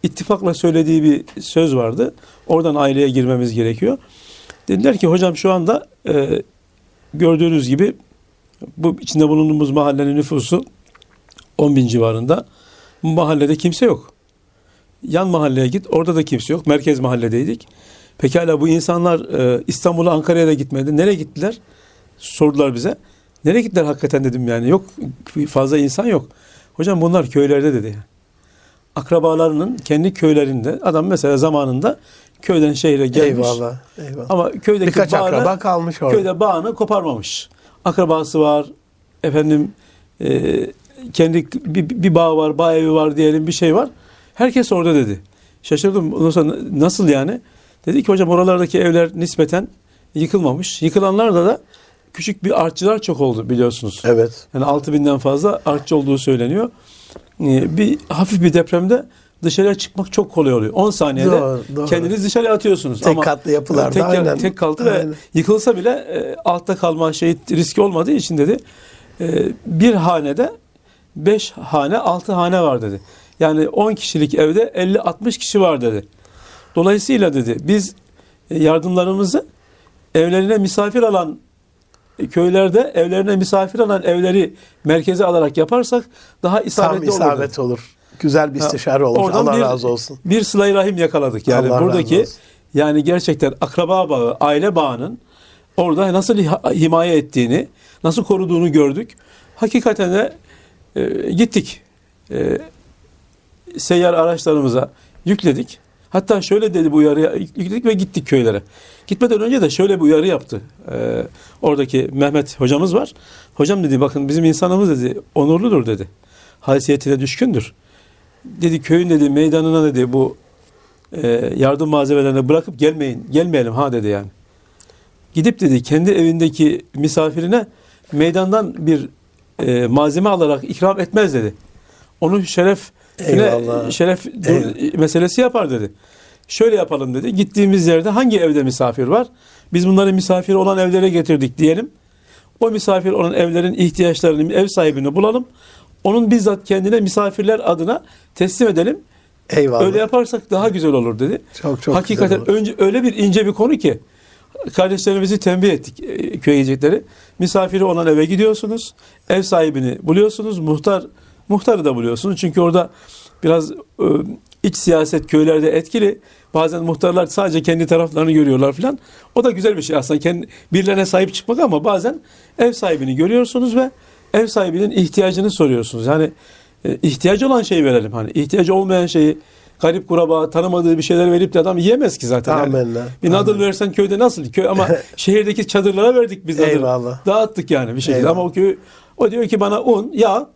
Speaker 2: ittifakla söylediği bir söz vardı. Oradan aileye girmemiz gerekiyor. Dediler ki hocam şu anda e, gördüğünüz gibi bu içinde bulunduğumuz mahallenin nüfusu 10 bin civarında. Bu mahallede kimse yok. Yan mahalleye git orada da kimse yok. Merkez mahalledeydik. Pekala bu insanlar e, İstanbul'a Ankara'ya da gitmedi. Nereye gittiler? sordular bize. Nereye gittiler hakikaten dedim yani. Yok fazla insan yok. Hocam bunlar köylerde dedi. Akrabalarının kendi köylerinde adam mesela zamanında köyden şehre gelmiş.
Speaker 1: Eyvallah. Eyvallah.
Speaker 2: Ama köydeki
Speaker 1: Birkaç
Speaker 2: bağını,
Speaker 1: akraba kalmış orada.
Speaker 2: köyde bağını koparmamış. Akrabası var. Efendim e, kendi bir, bir bağ var, bağ evi var diyelim bir şey var. Herkes orada dedi. Şaşırdım. Ondan sonra nasıl yani? Dedi ki hocam oralardaki evler nispeten yıkılmamış. Yıkılanlarda da küçük bir artçılar çok oldu biliyorsunuz.
Speaker 1: Evet.
Speaker 2: Yani 6000'den fazla artçı olduğu söyleniyor. Ee, Bir hafif bir depremde dışarıya çıkmak çok kolay oluyor. 10 saniyede
Speaker 1: Doğru, doğru.
Speaker 2: kendiniz dışarıya atıyorsunuz.
Speaker 1: Tek katlı yapılarda
Speaker 2: tek,
Speaker 1: aynen.
Speaker 2: tek katlı ve yıkılsa bile e, altta kalma şey riski olmadığı için dedi. e, bir hanede 5 hane 6 hane var dedi. Yani 10 kişilik evde 50-60 kişi var dedi. Dolayısıyla dedi biz e, yardımlarımızı evlerine misafir alan e, köylerde evlerine misafir alan evleri merkeze alarak yaparsak daha
Speaker 1: Tam
Speaker 2: isabetli olur. dedi.
Speaker 1: isabet olur. Güzel bir istişare olmuş.
Speaker 2: oradan
Speaker 1: Allah
Speaker 2: bir-
Speaker 1: razı olsun.
Speaker 2: Bir sıla rahim yakaladık. Yani
Speaker 1: Allah
Speaker 2: buradaki yani gerçekten akraba bağı, aile bağının orada nasıl hi- himaye ettiğini, nasıl koruduğunu gördük. Hakikaten de e, gittik. E, seyyar araçlarımıza yükledik. Hatta şöyle dedi bu uyarıya yükledik ve gittik köylere. Gitmeden önce de şöyle bir uyarı yaptı. E, oradaki Mehmet hocamız var. Hocam dedi bakın bizim insanımız dedi onurludur dedi. Haysiyetine düşkündür. Dedi köyün dedi meydanına dedi bu e, yardım malzemelerini bırakıp gelmeyin, gelmeyelim ha dedi yani. Gidip dedi kendi evindeki misafirine meydandan bir e, malzeme alarak ikram etmez dedi. Onun şeref
Speaker 1: Eyvallah.
Speaker 2: şeref dur- meselesi yapar dedi. Şöyle yapalım dedi. Gittiğimiz yerde hangi evde misafir var? Biz bunları misafir olan evlere getirdik diyelim. O misafir olan evlerin ihtiyaçlarını ev sahibini bulalım. Onun bizzat kendine misafirler adına teslim edelim.
Speaker 1: Eyvallah.
Speaker 2: Öyle yaparsak daha güzel olur dedi.
Speaker 1: Çok çok
Speaker 2: Hakikaten
Speaker 1: güzel olur.
Speaker 2: önce öyle bir ince bir konu ki kardeşlerimizi tembih ettik e, köye gidecekleri. Misafiri olan eve gidiyorsunuz. Ev sahibini buluyorsunuz. Muhtar muhtarı da buluyorsunuz. Çünkü orada biraz e, iç siyaset köylerde etkili. Bazen muhtarlar sadece kendi taraflarını görüyorlar falan. O da güzel bir şey aslında. Kendi, birilerine sahip çıkmak ama bazen ev sahibini görüyorsunuz ve ev sahibinin ihtiyacını soruyorsunuz. Yani e, ihtiyacı olan şeyi verelim. Hani ihtiyacı olmayan şeyi garip kuraba tanımadığı bir şeyler verip de adam yiyemez ki zaten. yani.
Speaker 1: Amenna.
Speaker 2: Bir nadır
Speaker 1: Amenna.
Speaker 2: versen köyde nasıl? Köy ama şehirdeki çadırlara verdik biz nadır.
Speaker 1: Eyvallah.
Speaker 2: Dağıttık yani bir şekilde.
Speaker 1: Eyvallah.
Speaker 2: Ama o köy o diyor ki bana un, yağ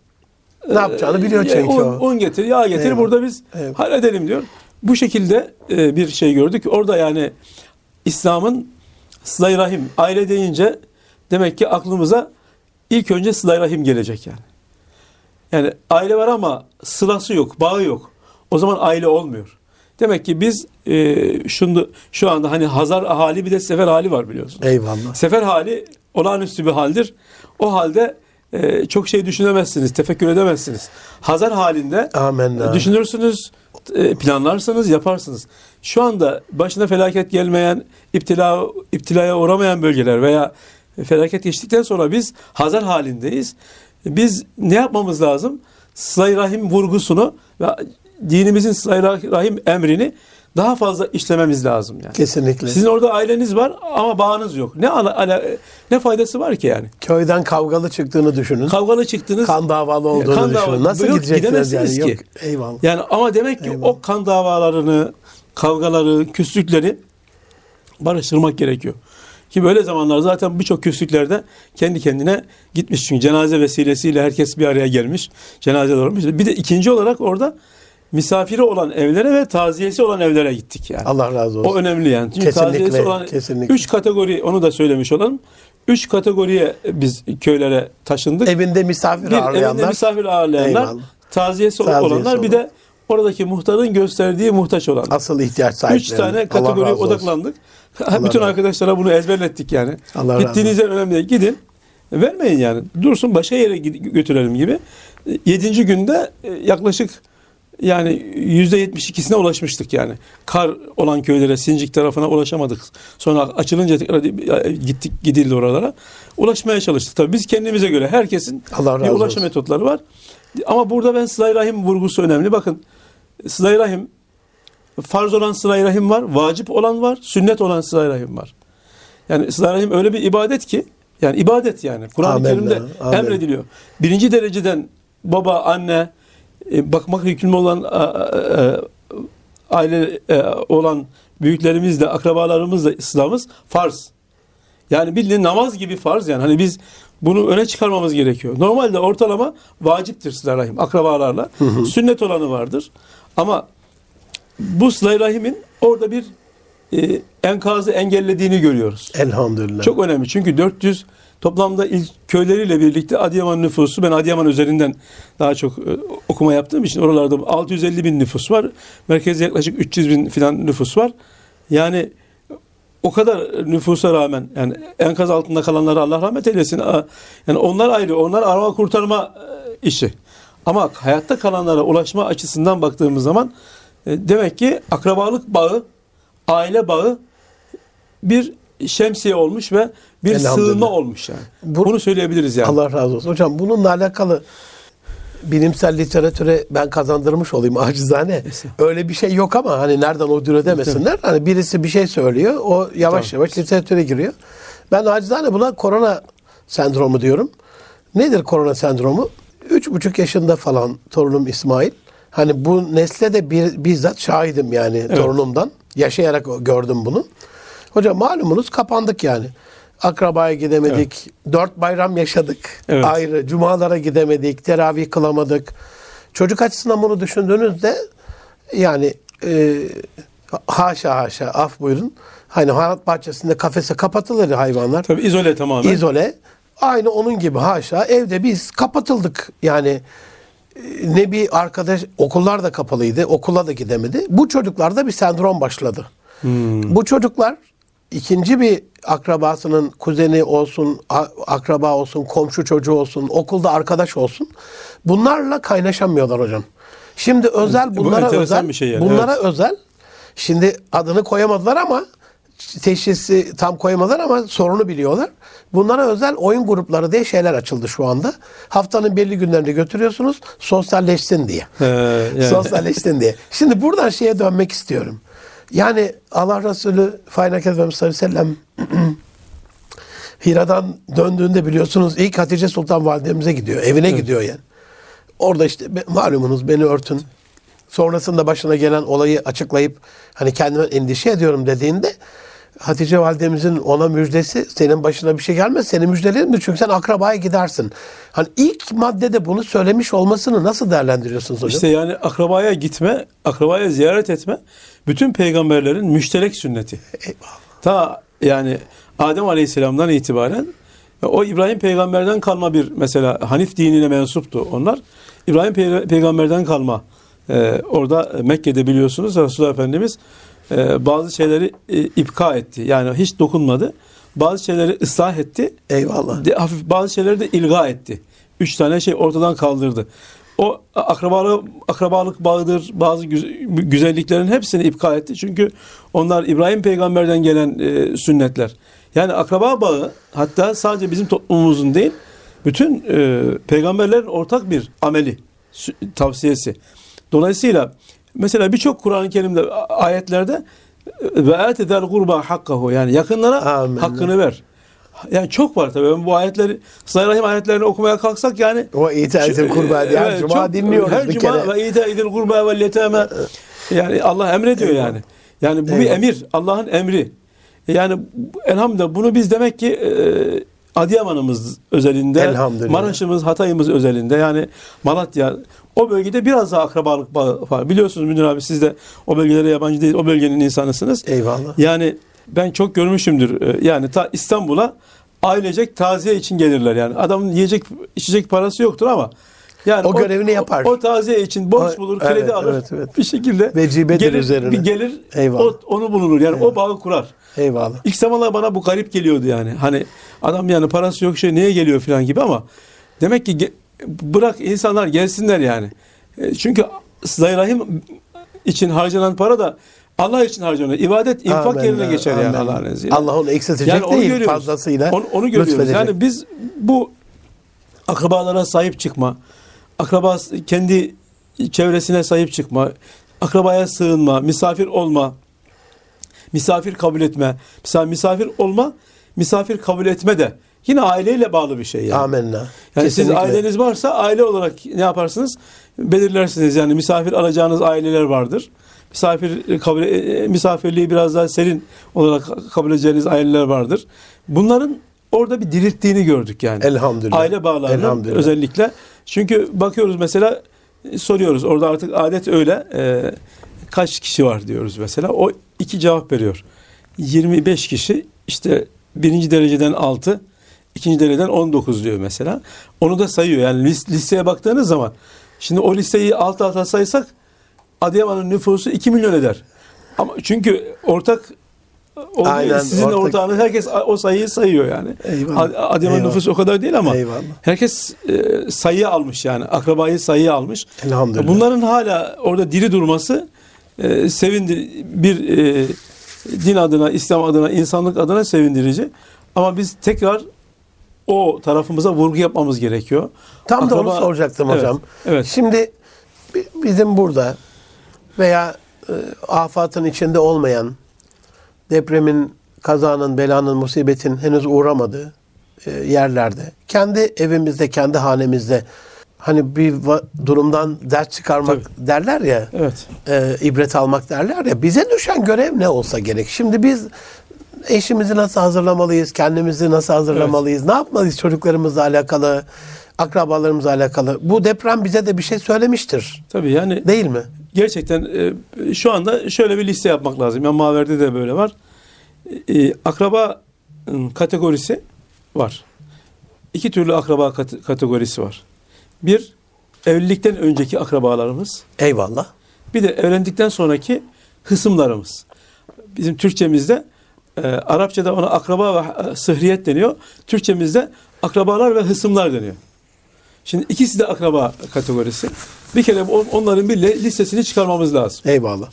Speaker 1: Ne yapacağını biliyor
Speaker 2: e,
Speaker 1: çünkü
Speaker 2: un,
Speaker 1: o.
Speaker 2: un getir, yağ getir.
Speaker 1: Eyvallah.
Speaker 2: Burada biz
Speaker 1: Eyvallah.
Speaker 2: halledelim diyor. Bu şekilde e, bir şey gördük. Orada yani İslam'ın sıla rahim aile deyince demek ki aklımıza ilk önce sıla rahim gelecek yani. Yani aile var ama sılası yok, bağı yok. O zaman aile olmuyor. Demek ki biz e, şunu, şu anda hani Hazar hali bir de sefer hali var biliyorsunuz.
Speaker 1: Eyvallah.
Speaker 2: Sefer hali olağanüstü bir haldir. O halde e, çok şey düşünemezsiniz, tefekkür edemezsiniz. Hazar halinde
Speaker 1: Amenna.
Speaker 2: düşünürsünüz, e, planlarsınız, yaparsınız. Şu anda başına felaket gelmeyen, iptila iptilaya uğramayan bölgeler veya felaket geçtikten sonra biz hazar halindeyiz. Biz ne yapmamız lazım? Sıla-i Rahim vurgusunu ve dinimizin Sıla-i Rahim emrini daha fazla işlememiz lazım yani.
Speaker 1: Kesinlikle.
Speaker 2: Sizin orada aileniz var ama bağınız yok. Ne ala, ala- ne faydası var ki yani?
Speaker 1: Köyden kavgalı çıktığını düşünün.
Speaker 2: Kavgalı çıktınız.
Speaker 1: kan davalı olduğunu
Speaker 2: Kan
Speaker 1: düşünün. Nasıl
Speaker 2: Yok,
Speaker 1: gideceksiniz yani?
Speaker 2: gidemezsiniz
Speaker 1: Yok.
Speaker 2: ki.
Speaker 1: Eyvallah.
Speaker 2: Yani ama demek ki
Speaker 1: Eyvallah.
Speaker 2: o kan davalarını, kavgaları, küslükleri barıştırmak gerekiyor. Ki böyle zamanlar zaten birçok küslüklerde kendi kendine gitmiş. Çünkü cenaze vesilesiyle herkes bir araya gelmiş. Cenazeler olmuş. Bir de ikinci olarak orada misafiri olan evlere ve taziyesi olan evlere gittik yani.
Speaker 1: Allah razı olsun.
Speaker 2: O önemli yani. Çünkü
Speaker 1: Kesinlikle,
Speaker 2: taziyesi olan
Speaker 1: kesinlikle.
Speaker 2: üç kategori onu da söylemiş olalım. Üç kategoriye biz köylere taşındık.
Speaker 1: Evinde misafir
Speaker 2: bir
Speaker 1: ağırlayanlar.
Speaker 2: evinde misafir ağırlayanlar,
Speaker 1: Eyvallah.
Speaker 2: taziyesi,
Speaker 1: Taziyesi
Speaker 2: olanlar bir
Speaker 1: olan.
Speaker 2: de oradaki muhtarın gösterdiği muhtaç olan.
Speaker 1: Asıl ihtiyaç sahipleri.
Speaker 2: Üç tane kategoriye odaklandık.
Speaker 1: Allah
Speaker 2: Bütün
Speaker 1: razı-
Speaker 2: arkadaşlara bunu ezberlettik yani.
Speaker 1: Allah
Speaker 2: Gittiğiniz yer önemli değil. Gidin. Vermeyin yani. Dursun başka yere götürelim gibi. Yedinci günde e, yaklaşık yani yüzde yetmiş ikisine ulaşmıştık yani. Kar olan köylere, Sincik tarafına ulaşamadık. Sonra açılınca tekrar gittik, gidildi oralara. Ulaşmaya çalıştık. Tabii biz kendimize göre herkesin
Speaker 1: Allah
Speaker 2: bir ulaşım
Speaker 1: olsun.
Speaker 2: metotları var. Ama burada ben sıla rahim vurgusu önemli. Bakın sıla rahim farz olan sıla rahim var, vacip olan var, sünnet olan sıla rahim var. Yani sıla rahim öyle bir ibadet ki Yani ibadet yani. Kur'an-ı Kerim'de
Speaker 1: amen.
Speaker 2: emrediliyor. Birinci dereceden baba, anne, bakmak hükümlü olan a- aile e, olan büyüklerimizle, akrabalarımızla İslam'ımız farz. Yani bildiğin namaz gibi farz yani. Hani biz bunu öne çıkarmamız gerekiyor. Normalde ortalama vaciptir sıla rahim akrabalarla. Sünnet olanı vardır. Ama bu sıla rahimin orada bir e, enkazı engellediğini görüyoruz.
Speaker 1: Elhamdülillah.
Speaker 2: Çok önemli çünkü 400 toplamda ilk köyleriyle birlikte Adıyaman nüfusu ben Adıyaman üzerinden daha çok e, okuma yaptığım için oralarda 650 bin nüfus var. Merkezde yaklaşık 300 bin filan nüfus var. Yani o kadar nüfusa rağmen yani enkaz altında kalanlara Allah rahmet eylesin. Yani onlar ayrı. Onlar arama kurtarma e, işi. Ama hayatta kalanlara ulaşma açısından baktığımız zaman e, demek ki akrabalık bağı, aile bağı bir şemsiye olmuş ve bir sığınma olmuş yani.
Speaker 1: Bu-
Speaker 2: Bunu söyleyebiliriz yani.
Speaker 1: Allah razı olsun. Hocam bununla alakalı bilimsel literatüre ben kazandırmış olayım acizane. Öyle bir şey yok ama hani nereden uydurur demesinler. Hani birisi bir şey söylüyor. O yavaş
Speaker 2: Tamam.
Speaker 1: yavaş literatüre giriyor. Ben acizane buna korona sendromu diyorum. Nedir korona sendromu? Üç buçuk yaşında falan torunum İsmail. Hani bu nesle de bir, bizzat şahidim yani torunumdan. Yaşayarak gördüm bunu. Hocam malumunuz kapandık yani. Akrabaya gidemedik. Dört bayram yaşadık.
Speaker 2: Evet.
Speaker 1: Ayrı. Cumalara gidemedik. Teravih kılamadık. Çocuk açısından bunu düşündüğünüzde yani e, haşa haşa af buyurun. Hani hayat bahçesinde kafese kapatılır hayvanlar.
Speaker 2: Tabii izole tamamen.
Speaker 1: İzole. Aynı onun gibi haşa evde biz kapatıldık. Yani e, ne bir arkadaş okullar da kapalıydı. Okula da gidemedi. Bu çocuklarda bir sendrom başladı. Bu çocuklar ikinci bir akrabasının kuzeni olsun, akraba olsun, komşu çocuğu olsun, okulda arkadaş olsun. Bunlarla kaynaşamıyorlar hocam. Şimdi özel
Speaker 2: bu
Speaker 1: bunlara
Speaker 2: enteresan
Speaker 1: özel
Speaker 2: bir şey yani,
Speaker 1: bunlara
Speaker 2: evet.
Speaker 1: özel. Şimdi adını koyamadılar ama teşhisi tam koyamadılar ama sorunu biliyorlar. Bunlara özel oyun grupları diye şeyler açıldı şu anda. Haftanın belli günlerinde götürüyorsunuz sosyalleşsin diye.
Speaker 2: Ee, yani.
Speaker 1: Sosyalleşsin diye. Şimdi buradan şeye dönmek istiyorum. Yani Allah Resulü Faynak Efendimiz sallallahu aleyhi ve sellem Hira'dan döndüğünde biliyorsunuz ilk Hatice Sultan Validemize gidiyor. Evine gidiyor yani. Orada işte malumunuz beni örtün. Sonrasında başına gelen olayı açıklayıp hani kendime endişe ediyorum dediğinde Hatice validemizin ona müjdesi senin başına bir şey gelmez seni müjdelerim mi? Çünkü sen akrabaya gidersin. Hani ilk maddede bunu söylemiş olmasını nasıl değerlendiriyorsunuz hocam?
Speaker 2: İşte yani akrabaya gitme, akrabaya ziyaret etme bütün peygamberlerin müşterek sünneti.
Speaker 1: Eyvallah.
Speaker 2: Ta yani Adem Aleyhisselam'dan itibaren o İbrahim peygamberden kalma bir mesela Hanif dinine mensuptu onlar. İbrahim pey- peygamberden kalma. Ee, orada Mekke'de biliyorsunuz Resulullah Efendimiz e, bazı şeyleri e, ipka etti. Yani hiç dokunmadı. Bazı şeyleri ıslah etti.
Speaker 1: Eyvallah.
Speaker 2: De, hafif bazı şeyleri de ilga etti. Üç tane şey ortadan kaldırdı. O akrabalık, akrabalık bağıdır, bazı güz- güzelliklerin hepsini ipka etti. Çünkü onlar İbrahim peygamberden gelen e, sünnetler. Yani akraba bağı hatta sadece bizim toplumumuzun değil, bütün e, peygamberlerin ortak bir ameli, tavsiyesi. Dolayısıyla mesela birçok Kur'an-ı Kerim'de ayetlerde e, ve etedel gurba hakkahu yani yakınlara
Speaker 1: Amin.
Speaker 2: hakkını ver. Yani çok var tabii. Ben bu ayetleri, Rahim ayetlerini okumaya kalksak yani
Speaker 1: O İta'etil kurba diye
Speaker 2: Evet,
Speaker 1: cuma
Speaker 2: çok-
Speaker 1: dinliyoruz
Speaker 2: her
Speaker 1: bir
Speaker 2: cuma
Speaker 1: kere.
Speaker 2: ve ita kurba ve yeteme yani Allah emrediyor yani. Yani bu bir
Speaker 1: Eyvallah.
Speaker 2: emir. Allah'ın emri. Yani elhamdülillah bunu biz demek ki e, Adıyaman'ımız özelinde. Maraş'ımız, Hatay'ımız özelinde yani Malatya o bölgede biraz daha akrabalık var. Biliyorsunuz Münir abi siz de o bölgelere yabancı değil, o bölgenin insanısınız.
Speaker 1: Eyvallah.
Speaker 2: Yani ben çok görmüşümdür. Ee, Yani ta İstanbul'a ailecek taziye için gelirler yani. Adamın yiyecek içecek parası yoktur ama yani
Speaker 1: O görevini yapar.
Speaker 2: O, o taziye için borç
Speaker 1: O-
Speaker 2: bulur,
Speaker 1: evet,
Speaker 2: kredi alır.
Speaker 1: evet, evet.
Speaker 2: Bir şekilde
Speaker 1: Vecibedir
Speaker 2: gelir,
Speaker 1: üzerine.
Speaker 2: bir gelir
Speaker 1: Eyvallah.
Speaker 2: o, onu bulunur. Yani o bağı kurar.
Speaker 1: Eyvallah.
Speaker 2: İlk zamanlar bana bu garip geliyordu yani. Hani adam yani parası yok şey niye geliyor falan gibi ama demek ki bırak insanlar gelsinler yani. E, Çünkü Sıla-i Rahim için harcanan para da Allah için harcanıyor. İbadet infak
Speaker 1: Amenna,
Speaker 2: yerine geçer yani
Speaker 1: amenna.
Speaker 2: Allah'ın izniyle.
Speaker 1: Allah onu eksiltecek
Speaker 2: Yani onu
Speaker 1: değil
Speaker 2: görüyoruz.
Speaker 1: fazlasıyla.
Speaker 2: Onu, onu görüyoruz.
Speaker 1: lütfedecek.
Speaker 2: Yani biz bu akrabalara sahip çıkma, akraba kendi çevresine sahip çıkma, akrabaya sığınma, misafir olma, misafir kabul etme. Mesela misafir olma, misafir kabul etme de yine aileyle bağlı bir şey yani.
Speaker 1: Amenna.
Speaker 2: Yani siz
Speaker 1: Kesinlikle.
Speaker 2: aileniz varsa aile olarak ne yaparsınız? Belirlersiniz yani misafir alacağınız aileler vardır. Misafir kabul e, misafirliği biraz daha serin olarak kabul edeceğiniz aileler vardır. Bunların orada bir dirilttiğini gördük yani.
Speaker 1: Elhamdülillah.
Speaker 2: Aile bağlarının
Speaker 1: Elhamdülillah.
Speaker 2: özellikle. Çünkü bakıyoruz mesela e, soruyoruz orada artık adet öyle e, kaç kişi var diyoruz mesela. O iki cevap veriyor. 25 kişi işte birinci dereceden 6 ikinci dereceden 19 diyor mesela. Onu da sayıyor yani lis- listeye baktığınız zaman şimdi o listeyi alt alta saysak Adıyaman'ın nüfusu 2 milyon eder. Ama çünkü ortak o
Speaker 1: Aynen,
Speaker 2: sizin
Speaker 1: ortak.
Speaker 2: ortağınız herkes o sayıyı sayıyor yani.
Speaker 1: Eyvallah.
Speaker 2: Ad- Adıyaman nüfusu o kadar değil ama
Speaker 1: Eyvallah.
Speaker 2: herkes e, sayı almış yani akrabayı sayı almış.
Speaker 1: Elhamdülillah.
Speaker 2: Bunların hala orada diri durması e, sevindi bir e, din adına, İslam adına, insanlık adına sevindirici. Ama biz tekrar o tarafımıza vurgu yapmamız gerekiyor.
Speaker 1: Tam da onu
Speaker 2: Akraba-
Speaker 1: soracaktım
Speaker 2: Evet,
Speaker 1: hocam.
Speaker 2: evet.
Speaker 1: Şimdi bi- bizim burada veya e, afatın içinde olmayan, depremin, kazanın, belanın, musibetin henüz uğramadığı e, yerlerde, kendi evimizde, kendi hanemizde hani bir durumdan ders çıkarmak derler ya,
Speaker 2: Evet.
Speaker 1: e, ibret almak derler ya, bize düşen görev ne olsa gerek. Şimdi biz eşimizi nasıl hazırlamalıyız, kendimizi nasıl hazırlamalıyız, ne yapmalıyız çocuklarımızla alakalı, akrabalarımızla alakalı. Bu deprem bize de bir şey söylemiştir.
Speaker 2: Tabii yani
Speaker 1: Değil mi?
Speaker 2: Gerçekten e, şu anda şöyle bir liste yapmak lazım. Yani Maver'de de böyle var. E, akraba ım, kategorisi var. İki türlü akraba kat- kategorisi var. Bir, evlilikten önceki akrabalarımız.
Speaker 1: Eyvallah.
Speaker 2: Bir de evlendikten sonraki hısımlarımız. Bizim Türkçemizde e, Arapçada ona akraba ve e, sıhriyet deniyor. Türkçemizde akrabalar ve hısımlar deniyor. Şimdi ikisi de akraba kategorisi. Bir kere on- onların bir li- listesini çıkarmamız lazım.
Speaker 1: Eyvallah.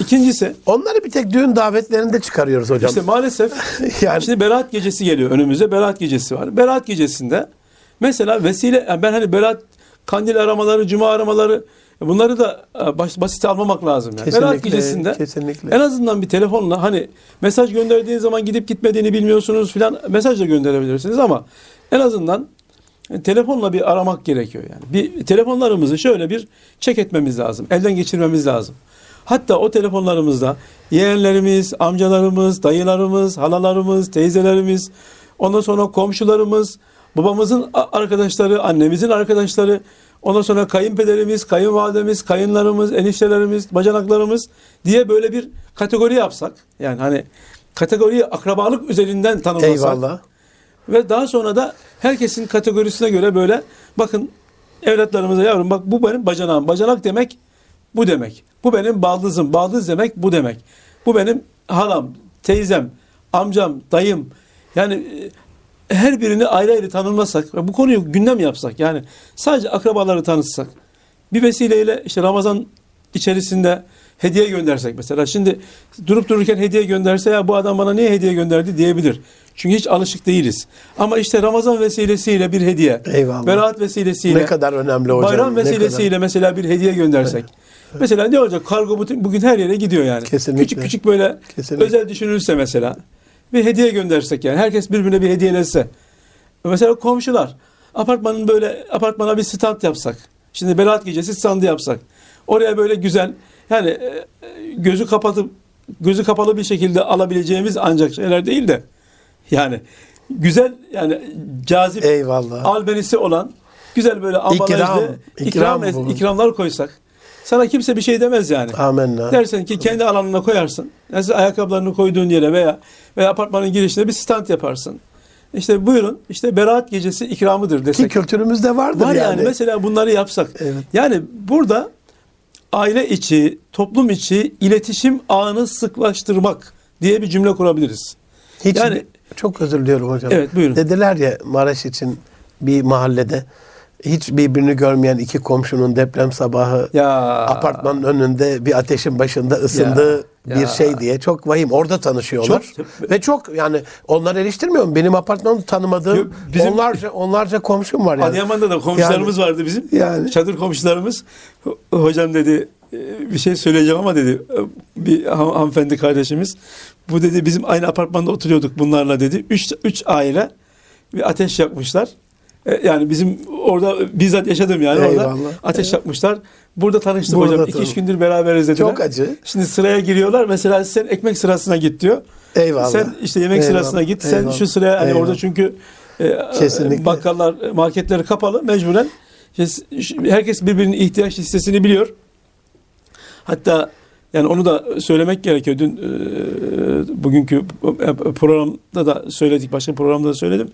Speaker 2: İkincisi
Speaker 1: Onları bir tek düğün davetlerinde çıkarıyoruz hocam.
Speaker 2: işte maalesef
Speaker 1: Yani-
Speaker 2: şimdi Berat gecesi geliyor önümüze. Berat gecesi var. Berat gecesinde mesela vesile yani ben hani Berat kandil aramaları, cuma aramaları bunları da e, baş, basite almamak lazım. Yani.
Speaker 1: Kesinlikle,
Speaker 2: gecesinde
Speaker 1: kesinlikle.
Speaker 2: en azından bir telefonla hani mesaj gönderdiğiniz zaman gidip gitmediğini bilmiyorsunuz filan mesaj da gönderebilirsiniz ama en azından telefonla bir aramak gerekiyor yani. Bir telefonlarımızı şöyle bir çek etmemiz lazım. Elden geçirmemiz lazım. Hatta o telefonlarımızda yeğenlerimiz, amcalarımız, dayılarımız, halalarımız, teyzelerimiz, ondan sonra komşularımız, babamızın arkadaşları, annemizin arkadaşları, ondan sonra kayınpederimiz, kayınvalidemiz, kayınlarımız, eniştelerimiz, bacanaklarımız diye böyle bir kategori yapsak. Yani hani kategoriyi akrabalık üzerinden tanımlasak.
Speaker 1: Eyvallah.
Speaker 2: Ve daha sonra da herkesin kategorisine göre böyle bakın evlatlarımıza yavrum bak bu benim bacanağım. Bacanak demek bu demek. Bu benim baldızım. Baldız demek bu demek. Bu benim halam, teyzem, amcam, dayım. Yani e, her birini ayrı ayrı tanımlasak ve bu konuyu gündem yapsak yani sadece akrabaları tanıtsak bir vesileyle işte Ramazan içerisinde hediye göndersek mesela şimdi durup dururken hediye gönderse ya bu adam bana niye hediye gönderdi diyebilir. Çünkü hiç alışık değiliz. Ama işte Ramazan vesilesiyle bir hediye,
Speaker 1: Eyvallah.
Speaker 2: Berat vesilesiyle,
Speaker 1: Ne kadar önemli hocam.
Speaker 2: bayram vesilesiyle mesela bir hediye göndersek. Mesela ne olacak? Kargo bütün- bugün her yere gidiyor yani.
Speaker 1: Kesinlikle.
Speaker 2: Küçük küçük böyle
Speaker 1: Kesinlikle.
Speaker 2: özel düşünülürse mesela bir hediye göndersek yani herkes birbirine bir hediyelese. Mesela komşular apartmanın böyle apartmana bir stand yapsak. Şimdi Berat gecesi standı yapsak. Oraya böyle güzel yani e, e, gözü kapatıp gözü kapalı bir şekilde alabileceğimiz ancak şeyler değil de yani güzel yani cazip
Speaker 1: Eyvallah.
Speaker 2: albenisi olan güzel böyle ambalajlı
Speaker 1: İkram,
Speaker 2: ikram,
Speaker 1: ikram
Speaker 2: ikramlar koysak sana kimse bir şey demez yani.
Speaker 1: Amenna.
Speaker 2: Dersen ki kendi alanına koyarsın. Mesela ayakkabılarını koyduğun yere veya veya apartmanın girişinde bir stand yaparsın. İşte buyurun işte Berat gecesi ikramıdır
Speaker 1: Ki
Speaker 2: desek.
Speaker 1: kültürümüzde vardır
Speaker 2: Var yani.
Speaker 1: yani.
Speaker 2: mesela bunları yapsak.
Speaker 1: Evet.
Speaker 2: Yani burada aile içi, toplum içi iletişim ağını sıklaştırmak diye bir cümle kurabiliriz.
Speaker 1: Hiç
Speaker 2: Yani-
Speaker 1: çok özür diliyorum hocam.
Speaker 2: Evet, buyurun.
Speaker 1: Dediler ya Maraş için bir mahallede hiç birbirini görmeyen iki komşunun deprem sabahı
Speaker 2: Ya
Speaker 1: apartmanın önünde bir ateşin başında ısındığı
Speaker 2: Ya,
Speaker 1: bir
Speaker 2: ya.
Speaker 1: şey diye çok vahim. Orada tanışıyorlar.
Speaker 2: Çok-
Speaker 1: Ve çok yani onlar eleştirmiyorum. Benim apartmanı tanımadığım
Speaker 2: Yok, bizim-
Speaker 1: onlarca onlarca komşum var yani.
Speaker 2: Adıyaman'da da komşularımız vardı bizim.
Speaker 1: Yani.
Speaker 2: Çadır komşularımız. Ho- Hocam dedi e, bir şey söyleyeceğim ama dedi e, bir han- hanımefendi kardeşimiz. Bu dedi bizim aynı apartmanda oturuyorduk bunlarla dedi. Üç, üç aile bir ateş yakmışlar. E, Yani bizim orada bizzat yaşadım yani orada.
Speaker 1: Eyvallah.
Speaker 2: Ateş yakmışlar. Burada tanıştık
Speaker 1: Burada
Speaker 2: hocam.
Speaker 1: tanıştık.
Speaker 2: İki üç gündür beraberiz dediler.
Speaker 1: Çok acı.
Speaker 2: Şimdi sıraya giriyorlar. Mesela sen ekmek sırasına git diyor.
Speaker 1: Eyvallah.
Speaker 2: Sen işte yemek
Speaker 1: Eyvallah.
Speaker 2: sırasına git. Sen
Speaker 1: Eyvallah.
Speaker 2: şu sıraya hani
Speaker 1: Eyvallah.
Speaker 2: orada çünkü e,
Speaker 1: Kesinlikle.
Speaker 2: bakkallar, marketleri kapalı mecburen. İşte ş- herkes birbirinin ihtiyaç listesini biliyor. Hatta yani onu da söylemek gerekiyor. Dün e, bugünkü programda da söyledik, başka programda da söyledim.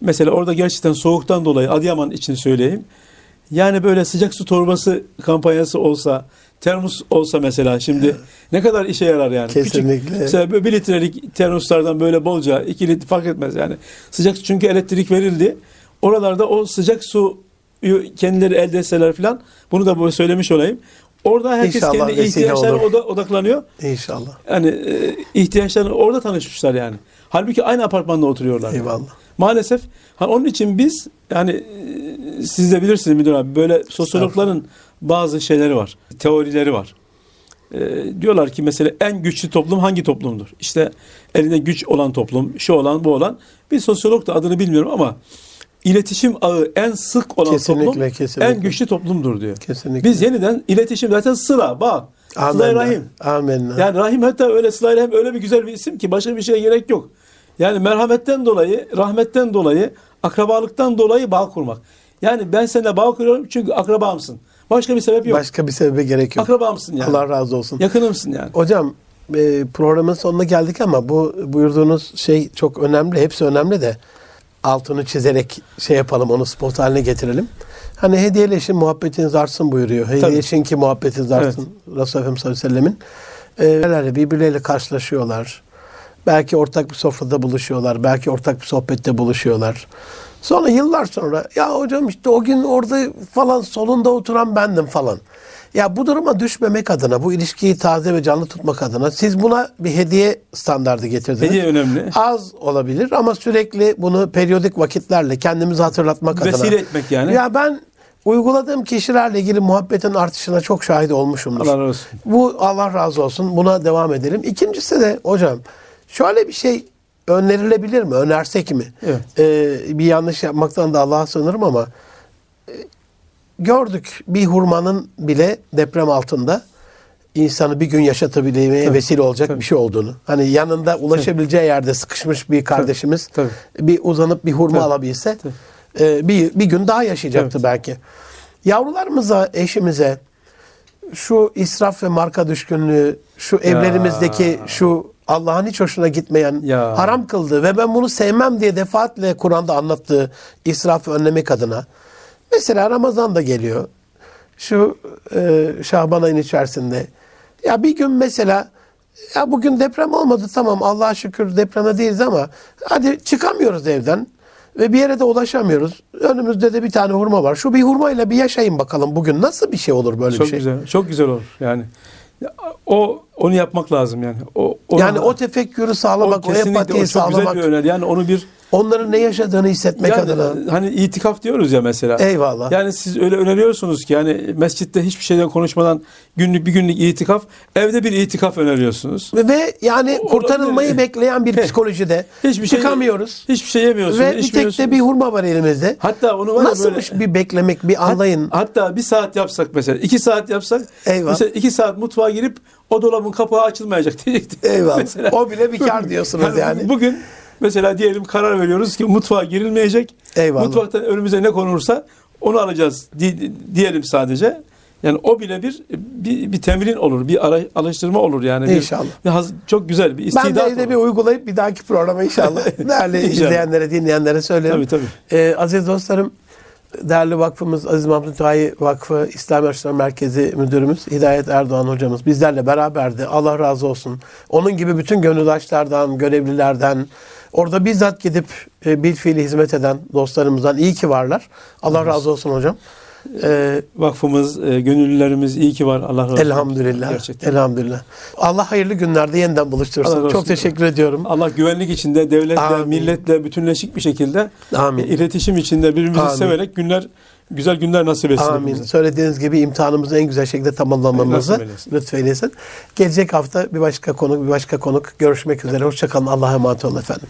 Speaker 2: Mesela orada gerçekten soğuktan dolayı Adıyaman için söyleyeyim. Yani böyle sıcak su torbası kampanyası olsa, termos olsa mesela şimdi ne kadar işe yarar yani. Küçük,
Speaker 1: Kesinlikle.
Speaker 2: mesela böyle bir litrelik termoslardan böyle bolca, iki litre fark etmez yani. Sıcak su çünkü elektrik verildi. Oralarda o sıcak su kendileri elde etseler falan bunu da böyle söylemiş olayım. Orada herkes
Speaker 1: İnşallah
Speaker 2: kendi ihtiyaçlarına oda- odaklanıyor.
Speaker 1: İnşallah.
Speaker 2: Yani e, ihtiyaçlarını orada tanışmışlar yani. Halbuki aynı apartmanda oturuyorlar.
Speaker 1: Eyvallah.
Speaker 2: Maalesef ha onun için biz yani e, siz de bilirsiniz müdür abi böyle sosyologların bazı şeyleri var. Teorileri var. E, diyorlar ki mesela en güçlü toplum hangi toplumdur? İşte elinde güç olan toplum, şu olan, bu olan. Bir sosyolog da adını bilmiyorum ama iletişim ağı en sık olan
Speaker 1: Kesinlikle,
Speaker 2: toplum
Speaker 1: kesinlikle.
Speaker 2: en güçlü toplumdur diyor.
Speaker 1: Kesinlikle.
Speaker 2: Biz yeniden iletişim zaten sıra, bağ, sıla
Speaker 1: Amenna.
Speaker 2: rahim.
Speaker 1: Amenna.
Speaker 2: Yani rahim hatta öyle sıla rahim öyle bir güzel bir isim ki başka bir şeye gerek yok. Yani merhametten dolayı, rahmetten dolayı, akrabalıktan dolayı bağ kurmak. Yani ben seninle bağ kuruyorum çünkü akrabamsın. Başka bir sebep yok.
Speaker 1: Başka bir sebebe gerek yok.
Speaker 2: Akrabamsın yani.
Speaker 1: Allah razı olsun.
Speaker 2: Yakınımsın yani.
Speaker 1: Hocam e, programın sonuna geldik ama bu buyurduğunuz şey çok önemli. Hepsi önemli de altını çizerek şey yapalım onu spot haline getirelim. Hani hediyeleşin muhabbetiniz artsın buyuruyor. Hediyeleşin ki muhabbetiniz artsın. Resulullah Efendimiz sallallahu aleyhi ve sellemin. E, birbirleriyle karşılaşıyorlar. Belki ortak bir sofrada buluşuyorlar. Belki ortak bir sohbette buluşuyorlar. Sonra yıllar sonra ya hocam işte o gün orada falan solunda oturan bendim falan. Ya bu duruma düşmemek adına, bu ilişkiyi taze ve canlı tutmak adına siz buna bir hediye standardı getirdiniz.
Speaker 2: Hediye önemli.
Speaker 1: Az olabilir ama sürekli bunu periyodik vakitlerle kendimizi hatırlatmak adına.
Speaker 2: Vesile etmek yani.
Speaker 1: Ya ben uyguladığım kişilerle ilgili muhabbetin artışına çok şahit olmuşumdur.
Speaker 2: Allah razı olsun.
Speaker 1: Bu Allah razı olsun. Buna devam edelim. İkincisi de hocam şöyle bir şey önerilebilir mi? Önersek mi?
Speaker 2: Evet.
Speaker 1: Ee, bir yanlış yapmaktan da Allah'a sığınırım ama e, gördük bir hurmanın bile deprem altında insanı bir gün yaşatabilmeye
Speaker 2: Tabii,
Speaker 1: vesile olacak
Speaker 2: tabii.
Speaker 1: bir şey olduğunu. Hani yanında ulaşabileceği yerde sıkışmış bir kardeşimiz
Speaker 2: tabii.
Speaker 1: bir uzanıp bir hurma
Speaker 2: Tabii,
Speaker 1: alabilse
Speaker 2: tabii.
Speaker 1: e, bir, bir gün daha yaşayacaktı
Speaker 2: Evet.
Speaker 1: belki. Yavrularımıza, eşimize şu israf ve marka düşkünlüğü, şu evlerimizdeki şu Allah'ın hiç hoşuna gitmeyen,
Speaker 2: Ya.
Speaker 1: haram kıldığı ve ben bunu sevmem diye defaatle Kur'an'da anlattığı israfı önlemek adına. Mesela Ramazan da geliyor. Şu e, Şaban ayının içerisinde. Ya bir gün mesela ya bugün deprem olmadı tamam Allah'a şükür depreme değiliz ama hadi çıkamıyoruz evden ve bir yere de ulaşamıyoruz. Önümüzde de bir tane hurma var. Şu bir hurmayla bir yaşayın bakalım bugün nasıl bir şey olur böyle
Speaker 2: Çok
Speaker 1: bir şey.
Speaker 2: güzel. Çok güzel olur yani. Ya, O onu yapmak lazım yani. O onu-
Speaker 1: Yani o tefekkürü sağlamak, o,
Speaker 2: kesinlikle
Speaker 1: empatiyi
Speaker 2: o çok güzel
Speaker 1: sağlamak,
Speaker 2: bir öneri. Yani onu bir
Speaker 1: onların ne yaşadığını hissetmek
Speaker 2: yani,
Speaker 1: adına.
Speaker 2: hani itikaf diyoruz ya mesela.
Speaker 1: Eyvallah.
Speaker 2: Yani siz öyle öneriyorsunuz ki yani mescitte hiçbir şeyden konuşmadan günlük bir günlük itikaf, evde bir itikaf öneriyorsunuz.
Speaker 1: Ve yani
Speaker 2: O-
Speaker 1: kurtarılmayı
Speaker 2: olabilir.
Speaker 1: bekleyen bir
Speaker 2: Heh.
Speaker 1: psikolojide
Speaker 2: Hiçbir şey
Speaker 1: çıkamıyoruz.
Speaker 2: Hiçbir şey yemiyorsunuz.
Speaker 1: Ve bir tek de bir hurma var elimizde.
Speaker 2: Hatta onu var
Speaker 1: Nasılmış
Speaker 2: böyle
Speaker 1: bir beklemek, bir anlayın.
Speaker 2: Hatta bir saat yapsak mesela, iki saat yapsak,
Speaker 1: Eyvah.
Speaker 2: mesela iki saat mutfağa girip o dolabın kapağı açılmayacak diyecekti.
Speaker 1: Eyvallah.
Speaker 2: Mesela.
Speaker 1: O bile bir kar diyorsunuz yani.
Speaker 2: Bugün mesela diyelim karar veriyoruz ki mutfağa girilmeyecek.
Speaker 1: Eyvallah.
Speaker 2: Mutfaktan önümüze ne konursa onu alacağız di- diyelim sadece. Yani o bile bir bir, bir temrin olur, bir ara, alıştırma olur yani.
Speaker 1: İnşallah.
Speaker 2: bir çok güzel bir
Speaker 1: Ben
Speaker 2: istidat
Speaker 1: de evde bir uygulayıp bir dahaki programa inşallah değerli
Speaker 2: İnşallah.
Speaker 1: izleyenlere, dinleyenlere söylerim.
Speaker 2: Tabii tabii.
Speaker 1: Ee, aziz dostlarım, değerli vakfımız Aziz Mahmut Tayi Vakfı İslam Araştırma Merkezi Müdürümüz Hidayet Erdoğan hocamız bizlerle beraberdi. Allah razı olsun. Onun gibi bütün gönüldaşlardan, görevlilerden, orada bizzat gidip e, bil fiili hizmet eden dostlarımızdan iyi ki varlar. Allah razı olsun hocam. Ee,
Speaker 2: Vakfımız, e, gönüllülerimiz iyi ki var. Allah razı olsun.
Speaker 1: elhamdülillah.
Speaker 2: Gerçekten.
Speaker 1: Elhamdülillah. Allah hayırlı günlerde yeniden buluştursun. Çok teşekkür ediyorum.
Speaker 2: Allah güvenlik içinde, devletle,
Speaker 1: Amin.
Speaker 2: milletle bütünleşik bir şekilde
Speaker 1: Amin.
Speaker 2: e, iletişim içinde birbirimizi
Speaker 1: Amin.
Speaker 2: severek günler güzel günler nasip etsin.
Speaker 1: Amin.
Speaker 2: hepimize.
Speaker 1: Söylediğiniz gibi imtihanımızı en güzel şekilde tamamlamamızı lütfeylesin. Gelecek hafta bir başka konuk, bir başka konuk görüşmek üzere. Hoşçakalın. Allah'a emanet olun efendim.